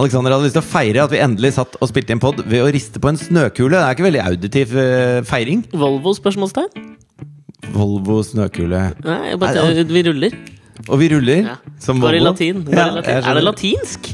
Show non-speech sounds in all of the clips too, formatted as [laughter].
Alexander hadde lyst til å feire at vi endelig satt og spilte inn pod ved å riste på en snøkule. Det er ikke veldig auditiv eh, feiring. Volvo? spørsmålstegn? Volvo snøkule. Nei, bare, vi ruller. Og vi ruller Ja. som Bare i Volvo. latin. Ja, Bare latin. er det latinsk?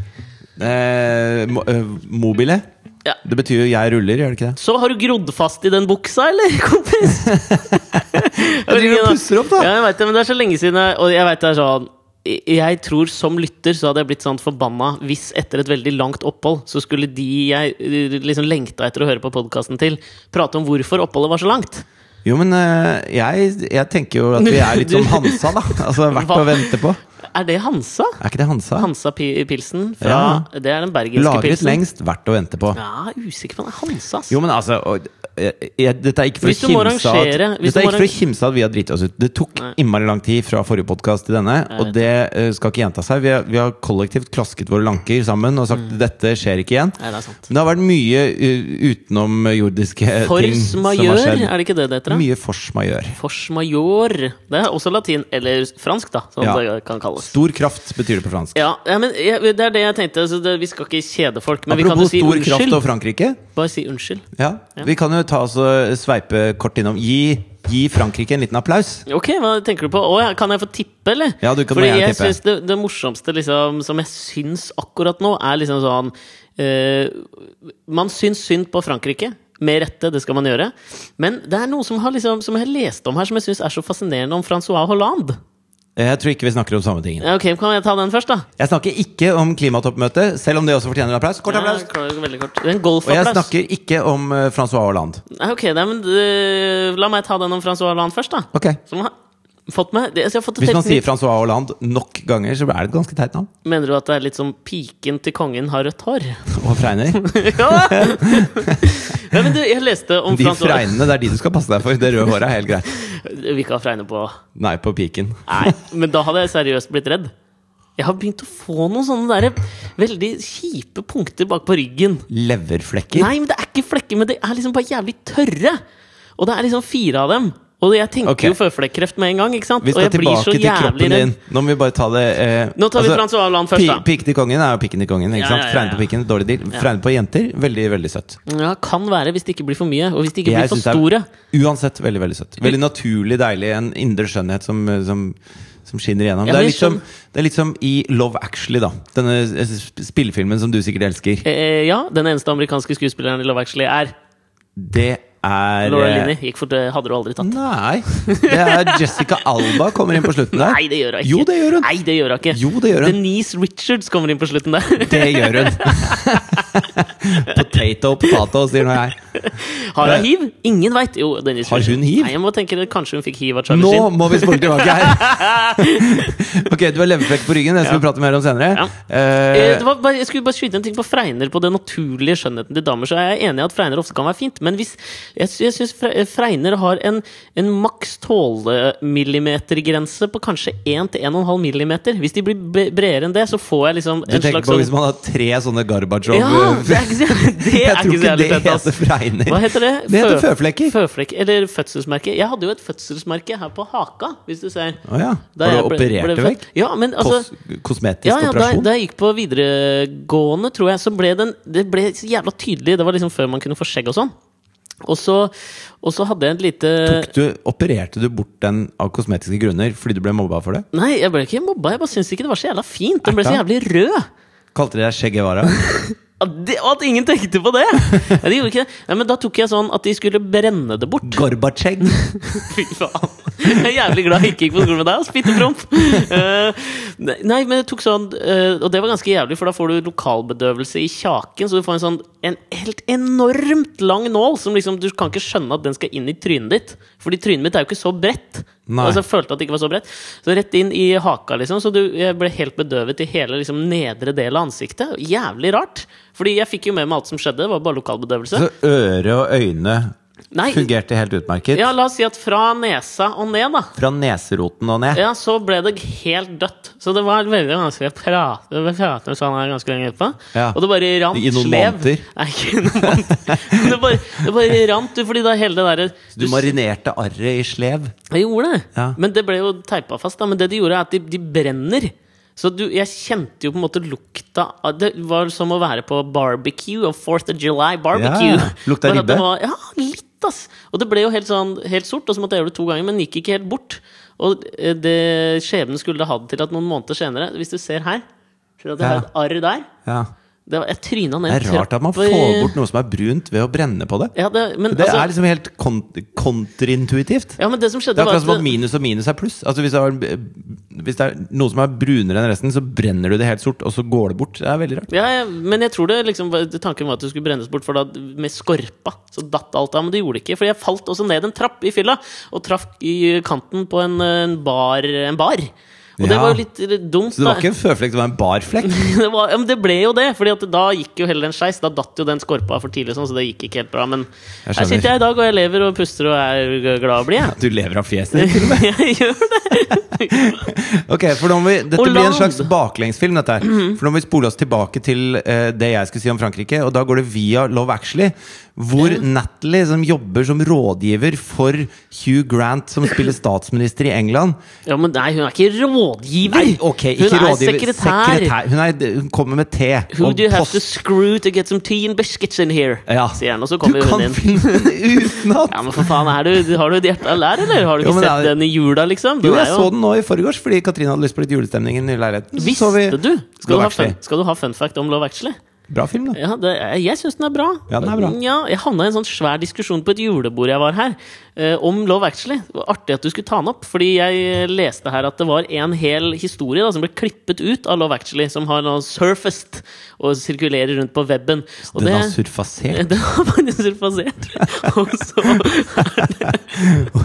Eh, eh, mobile. Ja. Det betyr jo 'jeg ruller', gjør det ikke det? Så har du grodd fast i den buksa, eller, [laughs] kompis? Jeg driver og pusser opp, da. Ja, jeg vet det, men det er så lenge siden jeg, Og jeg vet det er sånn jeg tror som lytter så hadde jeg blitt sånn forbanna hvis etter et veldig langt opphold så skulle de jeg eh, liksom lengta etter å høre på podkasten til, prate om hvorfor oppholdet var så langt. Jo, men eh, jeg, jeg tenker jo at vi er litt [laughs] som Hansa, da. Altså verdt Hva? å vente på. Er det Hansa? Er ikke det Hansa? Hansa Pilsen. Fra, Det er den bergenske Lagret pilsen. lengst, verdt å vente på. Ja, er usikker på er Hansa. Jo, men altså og, jeg, jeg, Dette er ikke for Hvis å du må kimse at, Dette er ikke for å kimse at vi har driti oss ut. Det tok Nei. innmari lang tid fra forrige podkast til denne, og det uh, skal ikke gjenta seg. Vi har, vi har kollektivt klasket våre lanker sammen og sagt Mm. dette skjer ikke igjen. Nei, det er sant. Men det har vært mye uh, utenomjordiske ting som har skjedd. er det ikke det det heter? da? Mye force majeure. Force majeure. Det er også latin, eller fransk, da, som Ja. det kan kalles. Stor kraft betyr det på fransk. Ja, ja men Det er det jeg tenkte. Så det, vi skal ikke kjede folk. Men vi kan jo Apropos si stor kraft unnskyld. og Frankrike. Bare si unnskyld. Ja, Ja. Vi kan jo ta oss og sveipe kort innom. Gi, gi Frankrike en liten applaus. Ok, hva tenker du på? Å, kan jeg få tippe, eller? Ja, du kan Fordi jeg tippe. synes det, det morsomste liksom, som jeg syns akkurat nå, er liksom sånn uh, Man syns synd på Frankrike. Med rette, det skal man gjøre. Men det er noe som, har liksom, som jeg har lest om her, som jeg syns er så fascinerende om Francois Hollande. Jeg tror ikke vi snakker om samme ting Ok, Kan jeg ta den først, da? Jeg snakker ikke om klimatoppmøtet, selv om det også fortjener en applaus. Kort applaus. Ja, veldig kort. Det er Og jeg snakker ikke om eh, Francois Hollande. Ok, da, men uh, La meg ta den om Francois Hollande først, da. Ok. Som fått meg det, altså, Hvis man sier Francois Hollande nok ganger, så er det et ganske teit navn. Mener du at det er litt som piken til kongen har rødt hår? [laughs] Og fregner. [laughs] ja! ja, men du, jeg leste om De Francois fregnene, det er de du skal passe deg for. Det røde håret er helt greit. Vi kan fregne på Nei, på piken. Nei, men da hadde jeg seriøst blitt redd. Jeg har begynt å få noen sånne der veldig kjipe punkter bak på ryggen. Leverflekker. Nei, men det er ikke flekker, men det er liksom bare jævlig tørre. Og det er liksom fire av dem. Og jeg tenker okay. jo føflekkreft med en gang. ikke sant? Vi skal jeg blir så tilbake til kroppen din. Nå må vi bare ta det eh, Nå tar vi Francois Hollande først, da. Pikken til kongen er jo pikken til kongen. ikke Ja, sant? ja, ja, Fregne på pikken, dårlig deal. Fregne på jenter, veldig veldig søtt. Ja, Kan være hvis det ikke blir for mye, og hvis det ikke Jeg blir for store. er-. Uansett veldig veldig søtt. Veldig naturlig, deilig. En indre skjønnhet som, som, som skinner igjennom. Ja, det, er litt som, det er litt som i Love Actually, da. Denne eh, spillefilmen som du sikkert elsker. Eh, ja, den eneste amerikanske skuespilleren i Love Actually er Det er Laura eh, Linney. Gikk for det hadde du aldri tatt. Nei. Det er Jessica Alba kommer inn på slutten der. Nei, det gjør hun ikke. Jo, det gjør hun. Nei, det gjør hun ikke. Jo, det gjør hun. Denise Richards kommer inn på slutten der. [laughs] Det gjør hun. [laughs] potato, potato, sier nå jeg. Har hun hiv? Ingen veit. Jo, Denise Har hun hiv? Nei, jeg må tenke det. Kanskje hun fikk hiv av Charlie Nå må vi spole tilbake her! [laughs] Ok, du har leverflekk på ryggen. Det skal Ja. vi prate mer om senere. Ja. Eh, Eh, var bare, jeg skulle bare skyte en ting på fregner på den naturlige skjønnheten til damer. Så er jeg enig i at fregner ofte kan være fint, men hvis, jeg, jeg syns fregner har en, en maks tålemillimetergrense på kanskje 1-1,5 millimeter. Hvis de blir bredere enn det, så får jeg liksom du tenker på sånn hvis man har tre sånne Gorbatsjov Ja! Det er ikke [laughs] det [laughs] Jeg er tror ikke det fett, heter fregner. Hva heter det? Det heter føflekker. Føflekker, Eller fødselsmerke. Jeg hadde jo et fødselsmerke her på haka, hvis du ser. Oh, ja. Da Har du operert det vekk? Ja, men altså Kos kosmetisk ja, ja, da, operasjon? da jeg gikk på videregående, tror jeg, så ble den, det ble så jævla tydelig. Det var liksom før man kunne få skjegg og sånn. Og så, hadde jeg et lite du, opererte du bort den av kosmetiske grunner fordi du ble mobba for det? Nei, jeg ble ikke mobba. Jeg bare syntes ikke det var så jævla fint. Den ble så jævlig rød. Kalte de deg Che Guevara? [laughs] At, de, at ingen tenkte på det! [laughs] Ja, de gjorde ikke det. Nei, men da tok jeg sånn at de skulle brenne det bort. Gorbatsjeg? [laughs] Fy faen. Jeg er jævlig glad jeg ikke gikk på skolen med deg. Spittepromp! Uh, nei, men jeg tok sånn uh, Og det var ganske jævlig, for da får du lokalbedøvelse i kjaken. Så du får en sånn en helt enormt lang nål som liksom Du kan ikke skjønne at den skal inn i trynet ditt. Fordi trynet mitt er jo ikke så bredt. Nei. Altså, jeg følte at det ikke var så bredt. Så rett inn i haka, liksom. Så du, jeg ble helt bedøvet i hele liksom, nedre del av ansiktet. Jævlig rart. Fordi jeg fikk jo med meg alt som skjedde. Det var bare lokalbedøvelse. Så øre og øyne Nei, fungerte helt utmerket? ja, la oss si at fra nesa og ned, da. Fra neseroten og ned? Ja, så ble det helt dødt. Så det var veldig vanskelig å prate, med sånn her ganske lenge etterpå. Ja. Og det bare rant I noen slev. måneder? Nei, ikke noen måneder. [laughs] Det bare, det bare rant, du, fordi da hele det derre Du marinerte arret i slev? Jeg gjorde det. Ja. Men det ble jo teipa fast. da Men det de gjorde, er at de, de brenner. Så du, jeg kjente jo på en måte lukta Det var som å være på barbecue og Fourth of July barbecue. Ja, lukta [laughs] ribbe. var- Ja, litt, ass! Og det ble jo helt sånn helt sort, og så måtte jeg gjøre det to ganger, men gikk ikke helt bort. Og eh, det skjebnen skulle det hatt til at noen måneder senere, hvis du ser her Ser du at jeg har et arr der? Ja. Det var, jeg tryna ned Det er rart at man får bort noe som er brunt ved å brenne på det. ja, det, men, Det altså, er liksom helt kont kontrintuitivt. ja, det Det er akkurat som at minus og minus er pluss. Altså hvis, det er, hvis det er noe som er brunere enn resten, så brenner du det helt sort, og så går det bort. Det er veldig rart. Ja, ja, men jeg tror det liksom Tanken var at det skulle brennes bort, for da med skorpa så datt alt av. Men det gjorde det ikke, for jeg falt også ned en trapp i fylla og traff i kanten på en, en bar. En bar. Og det var jo litt dumt. Så det var da. ikke en føflekk, det var en barflekk. [laughs] det, var, ja, men det ble jo det, Fordi da gikk jo heller den skeis. Da datt jo den skorpa for tidlig, sånn, så det gikk ikke helt bra. Men her sitter jeg i dag, og jeg lever og puster og er glad og blid. Ja, Du lever av fjeset ditt. [laughs] jeg gjør det! [laughs] Ok, for nå må vi, Dette Hollande. blir en slags baklengsfilm. dette her For nå må vi spole oss tilbake til eh, det jeg skulle si om Frankrike. Og da går det via Love Actually. Hvor Natalie, som jobber som rådgiver for Hugh Grant, som spiller [laughs] statsminister i England Ja, men nei, hun er ikke rådgiver! Nei, ok, ikke hun er rådgiver. sekretær. Hun, er, hun kommer med te. Who og do you have post. to screw to get some tea and biscuits in here? Ja. Sier han, og så Du kommer hun kan inn. filmen [laughs] utenat! Ja, men for faen, er du, Har du et hjerte av lær, eller? Har du Jo, ikke men sett er- den i jula, liksom? Jo, jeg er så den nå i forgårs fordi Katrine hadde lyst på litt julestemning i leiligheten. Så så vi Visste du? Skal du, ha fun, skal du ha fun fact om Love Actually? Bra film, da. Ja, det, jeg syns den er bra. Ja, den er bra. Ja, jeg havna i en sånn svær diskusjon på et julebord jeg var her, om Love Actually. Det var artig at du skulle ta den opp, fordi jeg leste her at det var en hel historie da, som ble klippet ut av Love Actually, som har nå surfaced og sirkulerer rundt på weben. Og Den det- har surfasert. [laughs] Den har faktisk surfasert. [laughs] Og så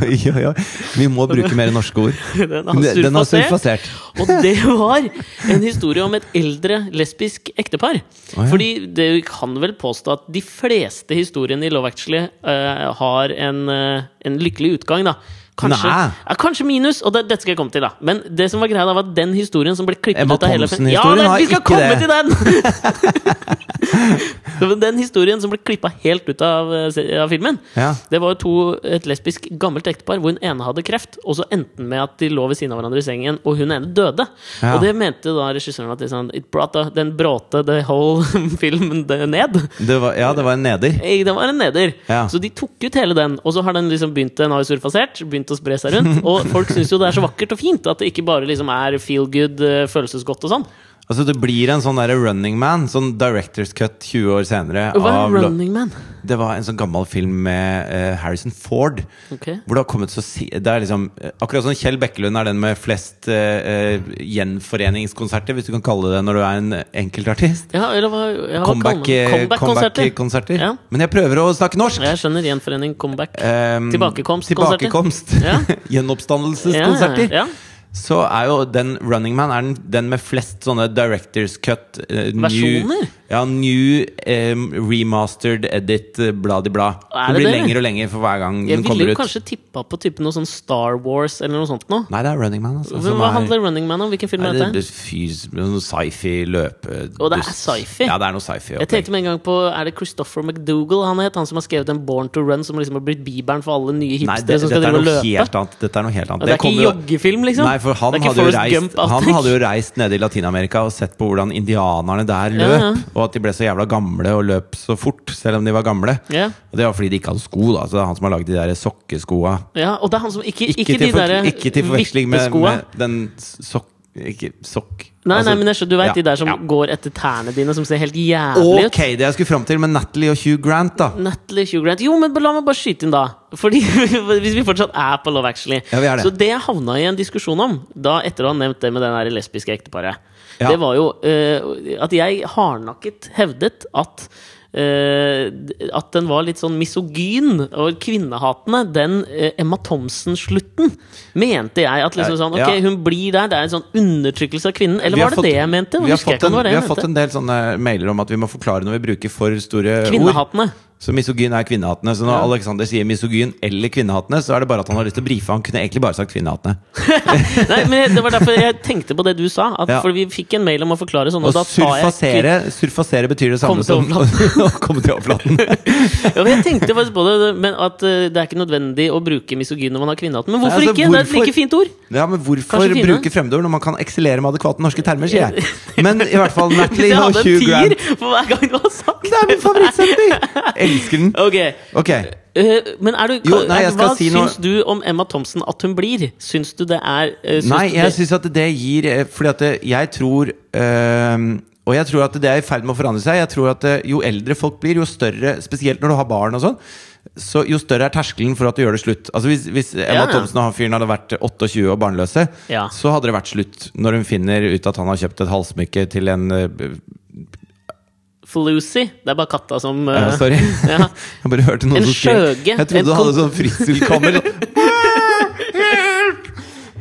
Oi, oi, oi. Vi må bruke mer norske ord. [laughs] Den har surfasert, den har surfasert. Og det var en historie om et eldre lesbisk ektepar. Oh, ja. Fordi det kan vel påstå at de fleste historiene i Love Actually uh, har en, eh, en lykkelig utgang, da. Kanskje, ja, kanskje minus, og det, dette skal jeg komme til, da. Men det som var greia da, var at den historien som ble klippet Emma ut av hele Thompson-historien Ja, det, vi skal komme det. til den! [laughs] Den historien som ble klippa helt ut av, eh, av filmen, Ja. det var to, et lesbisk gammelt ektepar hvor hun ene hadde kreft, og så endte den med at de lå ved siden av hverandre i sengen, og hun ene døde. Ja. Og det mente da regissøren at sånn, it brought the, den bråte the whole [laughs] film ned. Det var, ja, det var en neder. Det var en neder. Så de tok ut hele den, og så har den liksom begynt Den har surfasert, begynt å spre seg rundt. Og folk syns jo det er så vakkert og fint at det ikke bare liksom er feel good, eh, følelsesgodt og sånn. Altså Det blir en sånn der Running Man, sånn Directors Cut 20 år senere. Hva er Running Man? Det var en sånn gammel film med uh, Harrison Ford. Ok. Hvor det har kommet så Det er liksom eh, Akkurat som Kjell Bekkelund er den med flest uh, gjenforeningskonserter, hvis du kan kalle det når du er en enkeltartist. Ja, eller hva ja, hva Comeback-? Comeback-konserter. Comeback-konserter. Ja. Men jeg prøver å snakke norsk! Jeg skjønner gjenforening, comeback. Um, Tilbakekomst-konserter. Tilbakekomst. Ja. [laughs] Gjenoppstandelseskonserter. Ja, ja. Så er jo den Running Man er den, den med flest sånne Directors Cut uh, Versjoner? New, ja, new em, remastered edit, eh, blad-i-bla. Er det blir det? lenger og lenger for hver gang Jeg den ville ut. jo ville kanskje tippa på type noe sånn Star Wars eller noe sånt noe. Nei, det er Running Man. Altså, Hva er- handler Running Man om? Hvilken film er dette? det fys, noe sci-fi løpe... Å, det er sci-fi? Ja, det er noe sci-fi. Jeg tenkte med en gang på Er det Christopher McDougall han het? Han som har skrevet en Born to Run, som liksom har blitt bibelen for alle nye Nei, hipstere det, som skal er drive og løpe? Dette er noe helt annet. Det er ikke jo- joggefilm, liksom? Nei, for han Det er hadde, jo reist, han hadde jo reist nede i Latin-Amerika og sett på hvordan indianerne der løp. Og at de ble så jævla gamle og løp så fort, selv om de var gamle. Yeah. Og det var fordi de ikke hadde sko. da Så det er han som har lagd de der sokkeskoa. ja, og det er han som Ikke, ikke, Ikke, de der derre ikke til forveksling med, med den sokk... Ikke sokk Nei, altså- nei, men skjønner, du vet Ja, de der som ja. går etter tærne dine, som ser helt jævlig ut? Ok, det jeg skulle fram til med Natalie og Hugh Grant, da. Natalie Natalie Hugh Grant. Jo, men la meg bare skyte inn, da. Fordi [laughs] Hvis vi fortsatt er på Love Actually. Ja, vi er det. Så det jeg havna i en diskusjon om, da etter å ha nevnt det med det der lesbiske ekteparet, Ja. det var jo eh, at jeg hardnakket hevdet at Uh, at den var litt sånn misogyn og kvinnehatende, den uh, Emma Thomsen-slutten, mente jeg at liksom sånn Ok, Ja. hun blir der, det er en sånn undertrykkelse av kvinnen. Eller var det fått- det jeg mente? Vi har, fått en, vi har fått en del sånne mailer om at vi må forklare når vi bruker for store ord. Kvinnehatende. Så misogyn er kvinnehatende. Så når Ja. Alexander sier misogyn eller kvinnehatende, så er det bare at han har lyst til å brife. Han kunne egentlig bare sagt kvinnehatende. [laughs] Nei, men Det var derfor jeg tenkte på det du sa. At, Ja. For vi fikk en mail om å forklare sånn, Og og da jeg surfasere, surfasere betyr det samme som [laughs] å komme til overflaten. [laughs] Ja, men jeg tenkte faktisk på det, men at eh, det er ikke nødvendig å bruke misogyn når man har kvinnehatten. Men hvorfor Nei, altså, ikke? Det er et hvorfor- like fint ord. Ja, men hvorfor bruke fremmedord når man kan eksellere med adekvate norske termer, sier jeg. Men i hvert fall Hvis Natalie jeg og hadde en tier for hver gang du har sagt Det er min favorittsetning! Elsker den. Ok, okay. Uh, men er du, Jo, nei, hva si noe- du om Emma Thompson at hun blir? Syns du det er uh, syns Nei, jeg det, syns at det gir eh, Fordi at jeg tror uh, Og jeg tror at det er i ferd med å forandre seg. Jeg tror at Jo eldre folk blir, jo større Spesielt når du har barn og sånn. Så jo større er terskelen for at du gjør det slutt. Altså Hvis, hvis Emma Ja. Thomsen og han fyren hadde vært 28 og barnløse, Ja. så hadde det vært slutt når hun finner ut at han har kjøpt et halssmykke til en Flucy? Det er bare katta som uh, ja, Sorry. [laughs] ja. Jeg bare hørte noen En som skjøge. Jeg trodde du hadde sånn fritzelkammer. [laughs]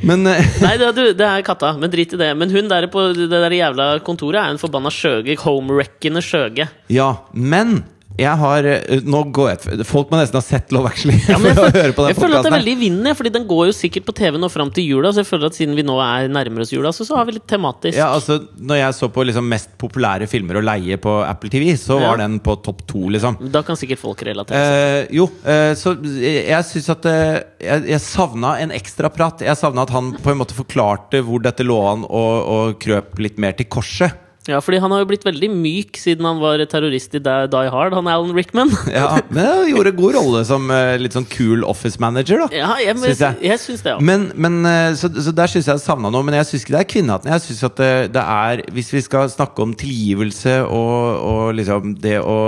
Men eh, [laughs] Nei, det er, du, det er katta, men drit i det. Men hun der på det der jævla kontoret er en forbanna skjøge. Homewreckende skjøge. Ja, men jeg har eh, Nå går jeg Folk må nesten ha sett Love Actually Ja, [laughs] for å høre på den jeg føler at det er veldig i vinden, fordi den går jo sikkert på TV nå fram til jula. Så jeg føler at siden vi nå er nærmere oss jula, så, så har vi litt tematisk. Ja, altså Når jeg så på liksom mest populære filmer å leie på Apple TV, så Ja. var den på topp to, liksom. Da kan sikkert folk relatere. Eh, jo, eh, så jeg, jeg syns at eh, Jeg, jeg savna en ekstra prat. Jeg savna at han på en måte forklarte hvor dette lå an, og, og krøp litt mer til korset. Ja, fordi han har jo blitt veldig myk siden han var terrorist i Die Hard, han Alan Rickman. [laughs] Ja, Men han gjorde god rolle som eh, litt sånn cool office manager, da. Ja, jeg, men, Syns jeg. jeg syns det, ja. Men, men eh, så, så der syns jeg jeg savna noe. Men jeg syns ikke det er kvinnehatten. Jeg synes at det, det er Hvis vi skal snakke om tilgivelse og, og liksom det å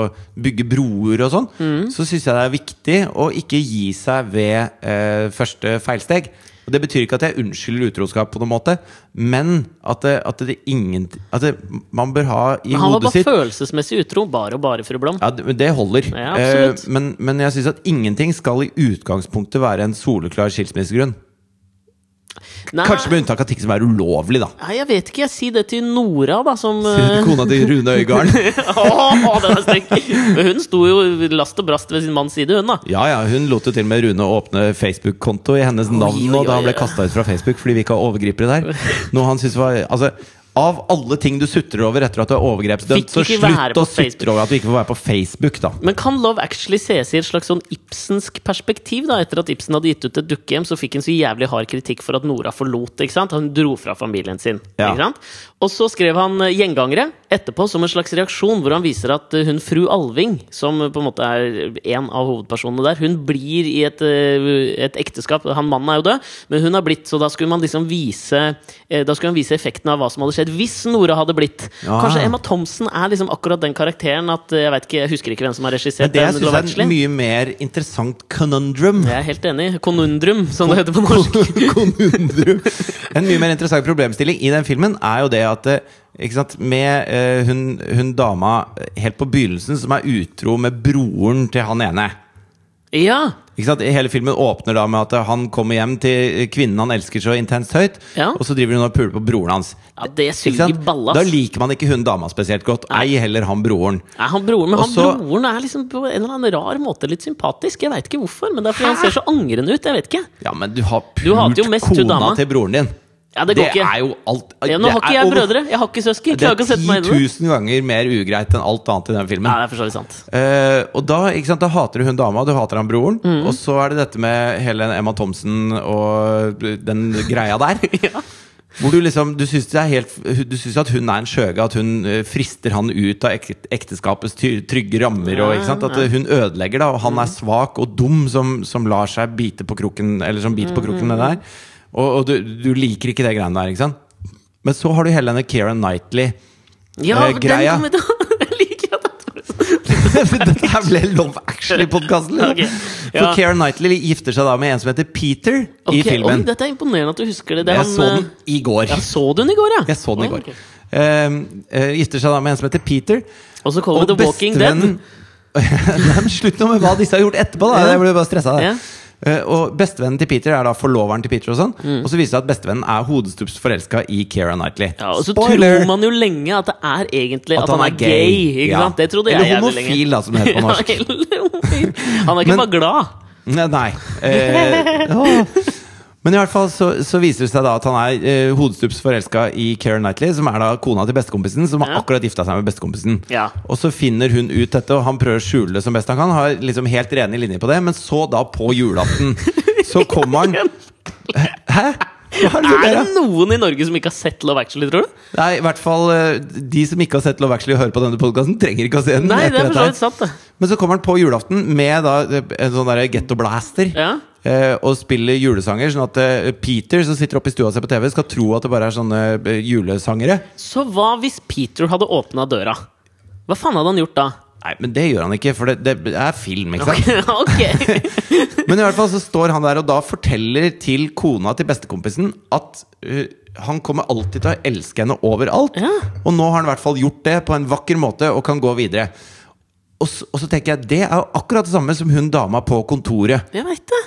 bygge broer og sånn, Mm. så syns jeg det er viktig å ikke gi seg ved eh, første feilsteg. Og Det betyr ikke at jeg unnskylder utroskap, på noen måte men at det, at det ingen At det, man bør ha i hodet Men han var bare sitt følelsesmessig utro. Bare og bare, fru Blom. ja, det, holder. Ja. Eh, men, men jeg syns at ingenting skal i utgangspunktet være en soleklar skilsmissegrunn. Nei, Kanskje med unntak av ting som er ulovlig, da. Nei, jeg vet ikke. Jeg sier det til Nora, da, som eh, Kona til Rune Øygarden. [laughs] Åh, den er stygg! Hun sto jo last og brast ved sin manns side, hun, da. Ja, ja, Hun lot jo til og med Rune åpne Facebook-konto i hennes navn oi, nå da han ble kasta ut fra Facebook fordi vi ikke har overgripere der. [laughs] Noe han synes var Altså av alle ting du sutrer over etter at du er overgrepsdømt, så slutt å sutre over at du ikke får være på Facebook, da. Men kan Love Actually ses i et slags sånn Ibsensk perspektiv? da Etter at Ibsen hadde gitt ut et dukkehjem, så fikk han så jævlig hard kritikk for at Nora forlot. ikke sant? Han dro fra familien sin. Ja. ikke sant? Og så skrev han eh, Gjengangere etterpå som en slags reaksjon, hvor han viser at eh, hun fru Alving, som på en måte er en av hovedpersonene der, hun blir i et, eh, et ekteskap. Han mannen er jo død, men hun har blitt, så da skulle man liksom vise Da skulle han vise effekten av hva som hadde skjedd hvis Nora hadde blitt. Ja. Kanskje Emma Thompson er liksom akkurat den karakteren at Jeg vet ikke, jeg husker ikke hvem som har regissert Men det jeg Det syns Love er en mye mer interessant conundrum Jeg er helt enig. Konundrum, som det heter på [laughs] norsk. Konundrum. En mye mer interessant problemstilling i den filmen er jo det at eh, ikke sant, Med eh, hun, hun dama eh, helt på begynnelsen som er utro med broren til han ene. Ja! Hele filmen åpner da med at han kommer hjem til kvinnen han elsker så intenst høyt, Ja. og så driver hun og puler på broren hans. ja det suger? Da liker man ikke hun dama spesielt godt. Ei heller han broren. Nei, han broren, men han broren er liksom på en eller annen rar måte litt sympatisk. Jeg veit ikke hvorfor, men det er fordi han ser så angrende ut. Jeg vet ikke. Ja, men du har Du pult kona til broren din. Ja, det går ikke. er jo alt Ja, nå har ikke jeg over- brødre. Jeg har ikke søsken. Det er ikke å sette meg inn i det. 10 000 ganger mer ugreit enn alt annet i den filmen. Ja, det er for sant. uh, og da, sant, da hater du hun dama, du hater han broren. Mm. Og så er det dette med hele Emma Thomsen og den greia der. [laughs] Ja. Hvor du liksom Du syns det helt Du synes at hun er en skjøge, at hun eh, frister han ut av ek ekteskapets trygge rammer. Og? At eh, hun ødelegger, da. Og han er svak og dum som, som lar seg bite på kroken Eller som biter på kroken med det der. Og, og du, du liker ikke det greiene der, ikke sant? Men så har du hele denne Keira Knightley-greia. Ja, Eh, [laughs] Jeg det [laughs] Dette her ble Love Actually-podkasten! [laughs] Ok, For ja. Keira Knightley gifter seg da med en som heter Peter i filmen. Oi, dette er imponerende at du husker det. det jeg han, så den eh, i går. Ja, så du den i går, ja? Jeg så den i går. Okay. Eh, gifter seg da med en som heter Peter. Og så kommer The Walking Dead. Slutt nå med hva disse har gjort etterpå, da! Jeg ble bare stressa. Ja. Eh, og bestevennen til Peter er da forloveren til Peter, og sånn Mm. Og så viser det seg at bestevennen er hodestups forelska i Keira Knightley. Ja, og så Spoiler! tror man jo lenge at det er egentlig at, han er gay. Ikke Ja. Det trodde jeg Eller homofil, da, som det heter på [laughs] norsk. Han er ikke Men- bare glad. Nei. nei. Eh. [laughs] Men i hvert fall så, så viser det seg da at han er eh, hodestups forelska i Keira Knightley, som er da kona til bestekompisen, som har Ja. akkurat gifta seg med bestekompisen. Ja. Og så finner hun ut dette, og han prøver å skjule det som best han kan. Har liksom helt rene linjer på det, men så da på julaften så kommer han [laughs] Hæ? Er det noen i Norge som ikke har sett Love Actually, tror du? Nei, i hvert fall eh, de som ikke har sett Love Actually og hører på denne podkasten, trenger ikke å se den. Nei, det er for sant, det. Men så kommer han på julaften med da en sånn derre getto blaster. Ja. eh, og spiller julesanger, sånn at eh, Peter, som sitter oppe i stua og ser på TV, skal tro at det bare er sånne eh, julesangere. Så hva hvis Peter hadde åpna døra? Hva faen hadde han gjort da? Nei, men det gjør han ikke, for det, det er film, ikke sant? [laughs] Okay. [laughs] Men i hvert fall så står han der og da forteller til kona til bestekompisen at uh, han kommer alltid til å elske henne overalt. Ja. Og nå har han i hvert fall gjort det på en vakker måte og kan gå videre. Og så, og så tenker jeg, det er jo akkurat det samme som hun dama på kontoret. Jeg vet det.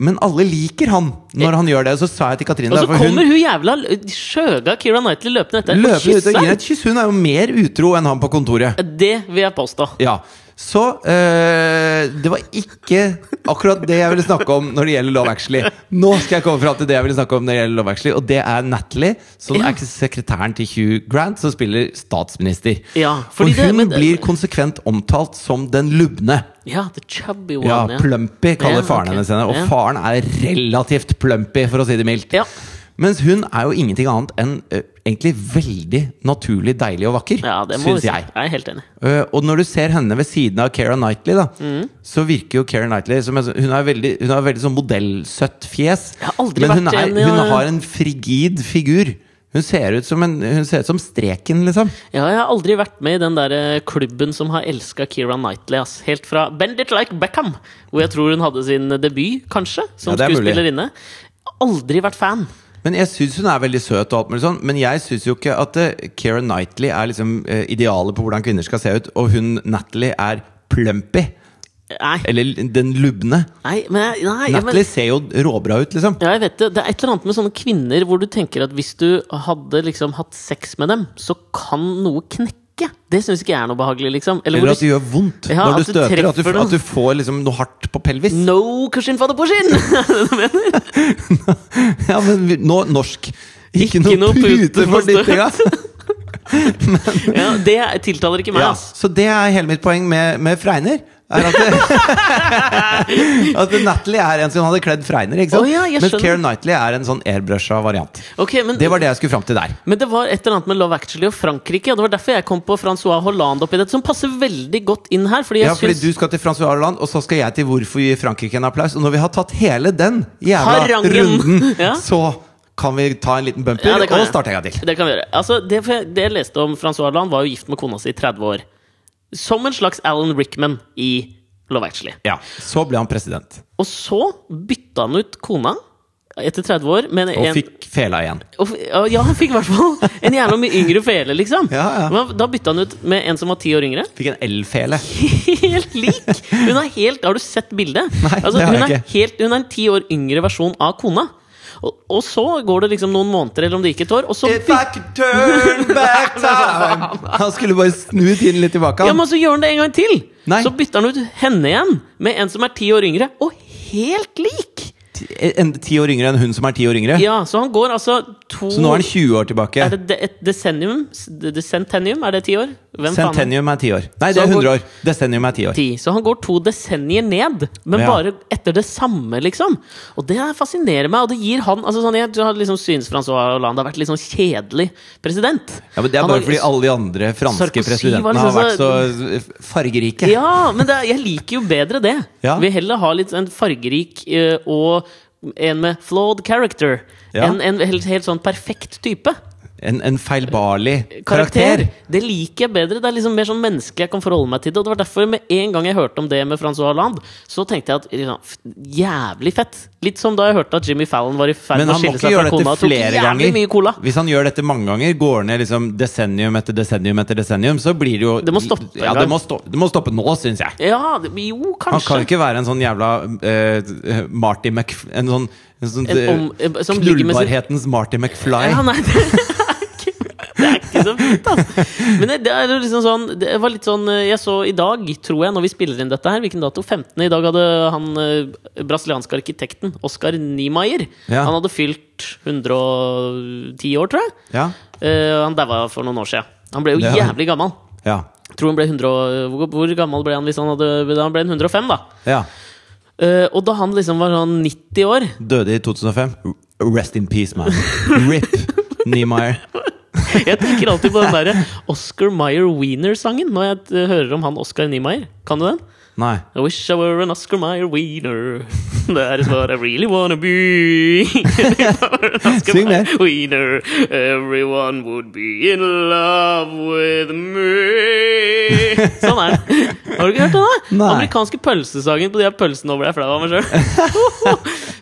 Men alle liker han når han gjør det. Så sa jeg til Katrine Og så kommer hun jævla skjøga Keira Knightley løpende etter og ut og gir et kyss. Hun er jo mer utro enn han på kontoret. Det vil jeg påstå. Ja, Så eh, det var ikke akkurat det jeg ville snakke om når det gjelder Love Actually. Nå skal jeg komme fram til det jeg ville snakke om når det gjelder Love Actually, og det er Natalie, som er sekretæren til Hugh Grant, som spiller statsminister. Ja, For fordi det- hun men- blir konsekvent omtalt som den lubne. Ja, the chubby one. Ja, Plumpy kaller Ja, faren okay. hennes henne, og faren er relativt plumpy, for å si det mildt. Ja. Mens hun er jo ingenting annet enn eh, egentlig veldig naturlig deilig og vakker, ja, syns jeg. Jeg er helt enig. Uh, og når du ser henne ved siden av Keira Knightley, da, Mm. så virker jo Keira Knightley som en, Hun har veldig, hun har veldig sånn modellsøtt fjes. Jeg har aldri Men hun, er, en, ja. hun har en frigid figur. Hun ser ut som, en, hun ser ut som streken, liksom. Ja, jeg har aldri vært med i den der eh, klubben som har elska Keira Knightley. Ass. Helt fra Bend It Like Beckham, hvor jeg tror hun hadde sin debut, kanskje, som Ja, er skuespillerinne. Aldri vært fan. Men jeg syns hun er veldig søt, og alt mulig sånn Men jeg syns jo ikke at uh, Keira Knightley er liksom uh, idealet på hvordan kvinner skal se ut, og hun Natalie er plumpy. Nei, Eller den lubne. nei, jeg- nei men, Natalie ser jo råbra ut, liksom. ja, jeg vet det. Det er et eller annet med sånne kvinner hvor du tenker at hvis du hadde liksom hatt sex med dem, så kan noe knekke. Det syns ikke jeg er noe behagelig, liksom. Eller, Eller at det gjør vondt Ja, når du du støter. At du, at du får liksom noe hardt på pelvis. No cushion for the push-in! [laughs] Er det du mener? [laughs] Ja, men nå norsk. Ikke, Ikke noe, noe pute for dyttinga. [laughs] ja, det tiltaler ikke meg, Ja, så det er hele mitt poeng med, med Freiner. Er at, [laughs] at Natalie er en som hadde kledd Freiner. Ikke sant? Å ja, Mens. Keira Knightley er en sånn airbrusha variant. Okay, men, Det var det jeg skulle fram til der. men det var et eller annet med Love Actually og Frankrike. Og det var derfor jeg kom på Francois Hollande oppi dette, som passer veldig godt inn her. Fordi Ja, fordi syns Du skal til Francois Hollande, og så skal jeg til Hvorfor gi Frankrike en applaus. Og når vi har tatt hele den jævla Harangen. runden, [laughs] Ja. så kan vi ta en liten bumper Ja, det og starte en gang til. Det kan vi gjøre. Altså, det, det jeg leste om Francois Hollande, var jo gift med kona si i 30 år. Som en slags Alan Rickman i Love Actually. Ja, Så ble han president, Og så bytta han ut kona etter 30 år og en fikk fela igjen. og ja, han fikk i hvert fall en jævla mye yngre fele, liksom. Ja, ja. Men Da bytta han ut med en som var ti år yngre. Fikk en L-fele. Helt lik! Hun er helt, Har du sett bildet? Nei, altså, det har hun, jeg er helt, hun er en ti år yngre versjon av kona. Og, og så går det liksom noen måneder, eller om det gikk et år, og så If I could turn [laughs] back time Han skulle bare snu tiden litt tilbake. Ja, men så gjør han det en gang til! Nei. Så bytter han ut henne igjen med en som er ti år yngre, og helt lik! En, ti år yngre enn hun som er ti år yngre. Ja, Så han går altså to Så nå er han 20 år tilbake. Er det de, et desennium? De, decentennium? Er det ti år? Hvem? Centennium er ti år. Nei, det er han går- 100 år. Decennium er ti år. 10. Så han går to desennier ned, men Ja. bare etter det samme, liksom. Og det fascinerer meg, og det gir han altså sånn, Jeg liksom synes Francois Hollande har vært litt sånn kjedelig president. Ja, men Det er bare har- fordi alle de andre franske Sarkozy presidentene presidentene har vært liksom så fargerike. Ja, men det, er- jeg liker jo bedre det. Ja. Vil heller ha litt en fargerik eh, og en med flawed character Ja. En, en helt, helt sånn perfekt type. En, en feilbarlig karakter. karakter. Det liker jeg bedre. Det er liksom mer sånn menneskelig jeg kan forholde meg til det. Og det var derfor med en gang jeg hørte om det med Francois Hollande, så tenkte jeg at liksom, jævlig fett. Litt som da jeg hørte at Jimmy Fallon var i ferd med å skille seg fra kona flere ganger. Hvis han gjør dette mange ganger, går ned liksom desennium etter desennium etter desennium, så blir det jo Det må stoppe Ja, det må, stå, det må stoppe nå, syns jeg. Ja, det- jo, Han kan ikke være en sånn jævla uh, Marty McF... En sånn, en sånn En om- eh, som Knullbarhetens sin- Marty McFly. Ja, nei, det det er ikke så fint, altså. Men det, det er jo liksom sånn Det var litt sånn eh, Jeg så i dag, tror jeg, når vi spiller inn dette her Hvilken dato? 15. I dag hadde han eh, brasilianske arkitekten Oscar Niemeyer Ja. Han hadde fylt 110 år, tror jeg. Ja. Eh, han daua for noen år siden. Han ble jo Ja. jævlig gammel. Ja. Tror han ble 100, og- hvor, hvor gammel ble han hvis han hadde Han ble 105, da. ja. Eh, og da han liksom var sånn 90 år Døde i 2005. Rest in peace, man. [laughs] RIP Niemeyer. [laughs] Jeg tenker alltid på den derre Oscar Meyer Wiener-sangen når jeg eh, hører om han Oscar Niemeyer. Kan du den? Nei. I wish I were an Oscar Meyer Wiener. That is what I really wanna be. [laughs] Syng mer. Wiener. Everyone would be in love with me. [laughs] Sånn er det. Har du ikke hørt den? da? Nei. Amerikanske pølsesangen på de her pølsene. over deg flau av meg sjøl.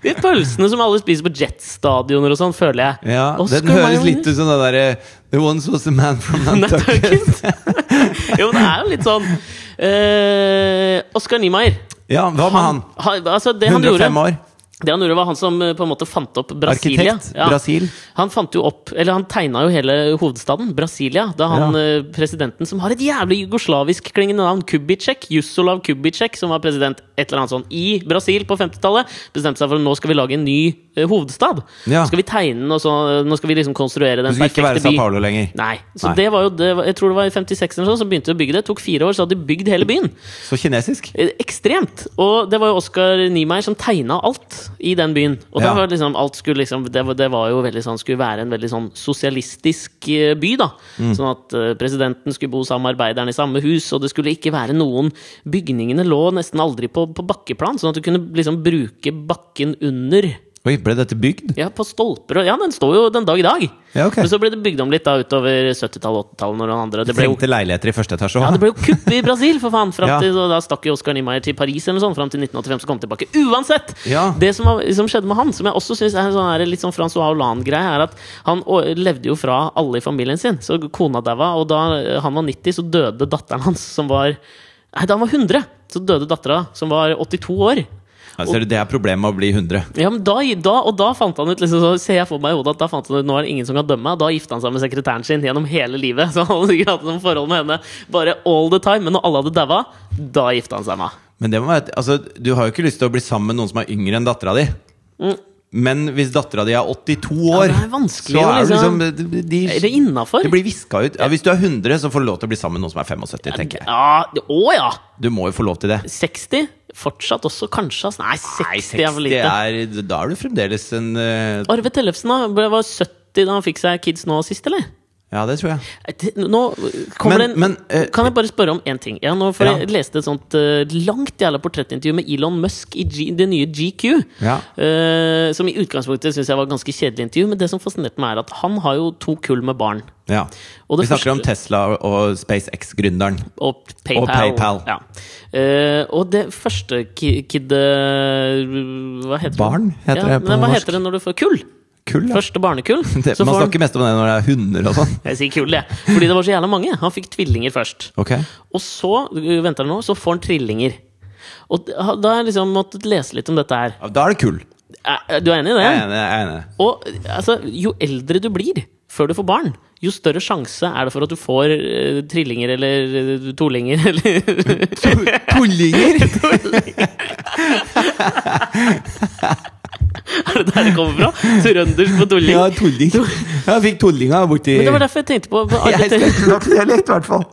De pølsene som alle spiser på jetstadioner og sånn, føler jeg. Ja, Oscar Den høres litt ut som det derre The once was a man from [laughs] Nantucket. [laughs] Jo, men det er jo litt sånn uh, Oscar Niemeyer. Ja, hva med han? han, altså det han gjorde, 105 år. Det han gjorde, var han som eh, på en måte fant opp Brasilia. Arkitekt. Ja. Brasil. Han fant jo opp, eller han tegna jo hele hovedstaden, Brasilia, da han Ja. eh, presidenten som har et jævlig jugoslavisk klingende navn, Kubicek, Jusolav Kubicek, som var president et eller annet sånn i Brasil på 50-tallet, bestemte seg for at nå skal vi lage en ny eh, hovedstad. Ja. Nå skal vi tegne den, og så nå skal vi liksom konstruere den Du skal ikke være perfekte Sao. Paulo lenger. Nei. Så Nei. det var jo det, Jeg tror det var i 56 eller sånn, så begynte å bygge det. Det tok fire år, så hadde de bygd hele byen. Så kinesisk. Ekstremt! Og det var jo Oskar Niemeyer som tegna alt i den byen. Og Ja. var liksom, alt skulle liksom det, var, det var jo veldig sånn skulle være en veldig sånn sosialistisk eh, by, da. Mm. Sånn at eh, presidenten skulle bo sammen med arbeiderne i samme hus, og det skulle ikke være noen Bygningene lå nesten aldri på, på bakkeplan, sånn at du kunne liksom bruke bakken under. Oi, ble dette bygd? Ja, på stolper Ja, den står jo den dag i dag! Ja, ok. Men så ble det bygd om litt da utover 70-tallet 80-tallet. når andre det ble jo Trengte leiligheter i første etasje ja, det ble jo kupp i Brasil, for faen! Frem [laughs] til, da stakk jo Oscar Niemeyer til Paris eller sånt, fram til 1985, så kom han tilbake. Uansett! Ja. Det som, var, som skjedde med han, som jeg også syns er en sånn litt sånn Francois Hollande-greie, er at han levde jo fra alle i familien sin. Så kona daua, og da han var 90, så døde datteren hans, som var Nei, da han var 100! Så døde dattera, som var 82 år. Altså, det er problemet med å bli 100. Ja, men da, da, og da fant han ut liksom, så ser jeg for meg i hodet at da fant han ut nå er det ingen som kan dømme meg. Da gifta han seg med sekretæren sin gjennom hele livet. [laughs] Så han hadde sikkert hatt noen forhold med henne bare all the time. Men når alle hadde daua, da gifta han seg med. Men det må være, altså, du har jo ikke lyst til å bli sammen med noen som er yngre enn dattera di. Men hvis dattera di er 82 år, ja, det er så er det liksom- liksom de, de, Er det innafor? det blir viska ut. Ja, hvis du er 100, så får du lov til å bli sammen med noen som er 75, tenker jeg. Ja, å ja! Du må jo få lov til det. 60? Fortsatt også, kanskje? Nei, 60 Nei, er for lite. er, da er du fremdeles en uh... Arve Tellefsen da, var 70 da han fikk seg kids nå sist, eller? Ja, det tror jeg. Eh, Nå kommer Men- en men, uh, Kan jeg bare spørre om én ting? Ja, nå, for Ja. Jeg leste et sånt uh, langt jævla portrettintervju med Elon Musk i G, det nye GQ. Ja. Uh, som i utgangspunktet syns jeg var et ganske kjedelig intervju, men det som fascinerte meg, er at han har jo to kull med barn. ja. Vi snakker snakker om Tesla og SpaceX-gründeren. Og PayPal. Og PayPal. Ja. Og det første ki- kid... hva heter Barn, det? heter ja, det på men Hva heter det når du får kull? Kull, ja. Første barnekull. [laughs] Det, Så man får han- snakker mest om det når det er hunder og sånn. Jeg sier kull, jeg. Fordi det var så jævla mange. Han fikk tvillinger først. Okay. Og så uh, venter nå, så får han trillinger. Og da har jeg liksom måttet lese litt om dette her. Da er det kull. Du er enig i det? Jeg er enig. Jeg er enig. Og altså, jo eldre du blir før du får barn, jo større sjanse er det for at du får uh, trillinger eller uh, tolinger eller Tullinger! [laughs] [laughs] [laughs] Er det der det kommer fra? Trøndersk på tulling? Ja, tulling. [laughs] Jeg fikk tullinga borti Men det var derfor jeg tenkte på på [laughs] Jeg spilte nok dialekt, i hvert fall.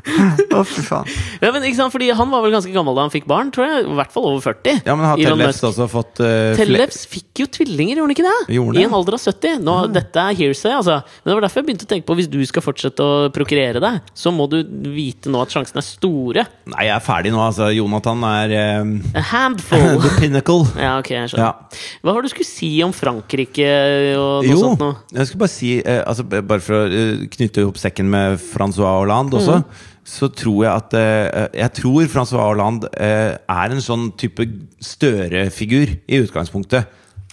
Å, fy faen. Ja, men ikke sant, fordi Han var vel ganske gammel da han fikk barn, tror jeg. I hvert fall over 40. Ja, men har Elon Musk. også fått uh, Tellefs fikk jo tvillinger, gjorde han ikke det? Gjorde I en alder av 70. Nå, Dette er hearsay, altså. Men det var derfor jeg begynte å tenke på Hvis du skal fortsette å prokreere deg, så må du vite nå at sjansen er store. Nei, jeg er ferdig nå, altså. Jonathan er eh, A handful. [laughs] the pinnacle. Ja, ok, jeg skjønner. Ja. Hva var det du skulle si om Frankrike og noe sånt noe? jeg skulle bare si eh, altså, b- Bare for å eh, knytte opp sekken med Francois Hollande også, Mm. Så tror jeg at eh, Jeg tror Francois Hollande eh, er en sånn type Støre-figur i utgangspunktet.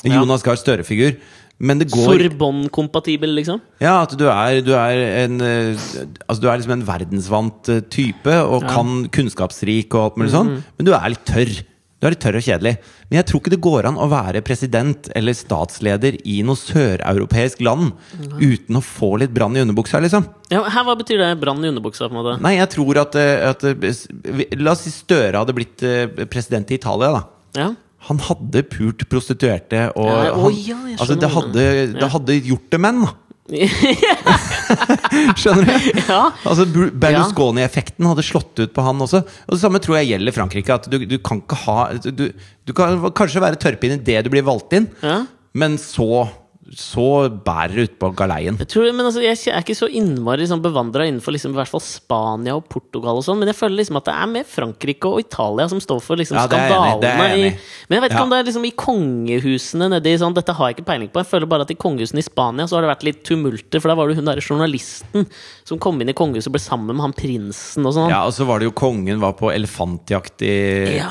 Ja. Jonas Gahr Støre-figur. Men det går Sorbonne-kompatibel, liksom? Ja, at du er, du er en eh, Altså du er liksom en verdensvant type og Ja. Mm. kan kunnskapsrik og alt mulig sånn, men du er litt tørr. Du er litt tørr og kjedelig. Men jeg tror ikke det går an å være president eller statsleder i noe søreuropeisk land uten å få litt brann i underbuksa, liksom. Ja, her, Hva betyr det? Brann i underbuksa? på en måte? Nei, jeg tror at, eh, at eh, La oss si Støre hadde blitt eh, president i Italia, da. Ja. Han hadde pult prostituerte, og Ja, å han, ja, jeg altså, det, hadde, det hadde gjort det menn, da. [laughs] Skjønner du? ja. Altså Berlusconi-effekten hadde slått ut på han også. Og Det samme tror jeg gjelder Frankrike. At du, du kan ikke ha du, du kan kanskje være tørrpinn idet du blir valgt inn, ja. men så så bærer det utpå galeien. Jeg, tror, men altså, jeg er ikke så innmari liksom, bevandra innenfor liksom, i hvert fall Spania og Portugal. og sånn Men jeg føler liksom at det er mer Frankrike og Italia som står for liksom, Ja, skandalene. i, men jeg vet ikke Ja. om det er liksom i kongehusene nedi sånn, Dette har jeg ikke peiling på. Jeg føler bare at i kongehusene i Spania Så har det vært litt tumulter. For da var det hun der journalisten som kom inn i kongehuset og ble sammen med han prinsen og sånn. Ja, og så var det jo kongen var på elefantjakt i Ja.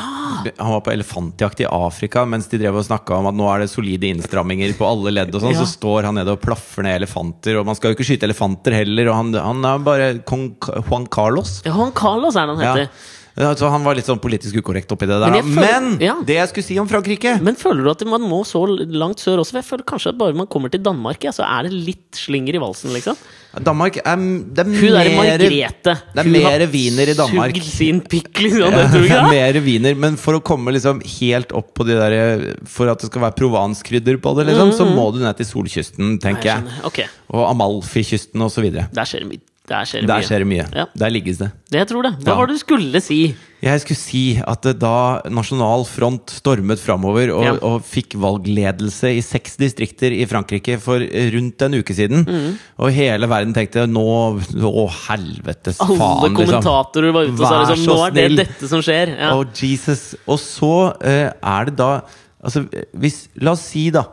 Han var på elefantjakt i Afrika mens de drev og snakka om at nå er det solide innstramminger på alle ledd. og sånn Ja. Så står han nede og plaffer ned elefanter, og man skal jo ikke skyte elefanter heller. Og han, han er bare kong Juan Carlos. Ja, Juan Carlos er det han heter. Ja, Så han var litt sånn politisk ukorrekt oppi det der. Men føler- Men ja. det jeg skulle si om Frankrike Men føler du at man må så langt sør også? For jeg føler kanskje at bare man kommer til Danmark, ja, så er det litt slinger i valsen, liksom. Danmark er, det er Hun er mer- Margrethe. Det er mer wiener i Danmark. Sugd sin pikk, liksom. Ja, Det er mer viner, men for å komme liksom helt opp på de der For at det skal være provanskrydder på det, liksom, så må du ned til solkysten, tenker jeg. jeg. Okay. Og Amalfi-kysten osv. Der skjer det mye. Der skjer det mye. skjer det mye. Ja. Der ligges det. Det jeg tror det. Hva Ja. var det du skulle si? Jeg skulle si at da Nasjonal Front stormet framover og, Ja. og fikk valgledelse i seks distrikter i Frankrike for rundt en uke siden, Mm. og hele verden tenkte nå Å, helvetes Alle faen, liksom. kommentatorer var ute og sa liksom, nå er det snill. dette som skjer. Ja. Oh, Jesus. Og så uh, er det da Altså, hvis La oss si, da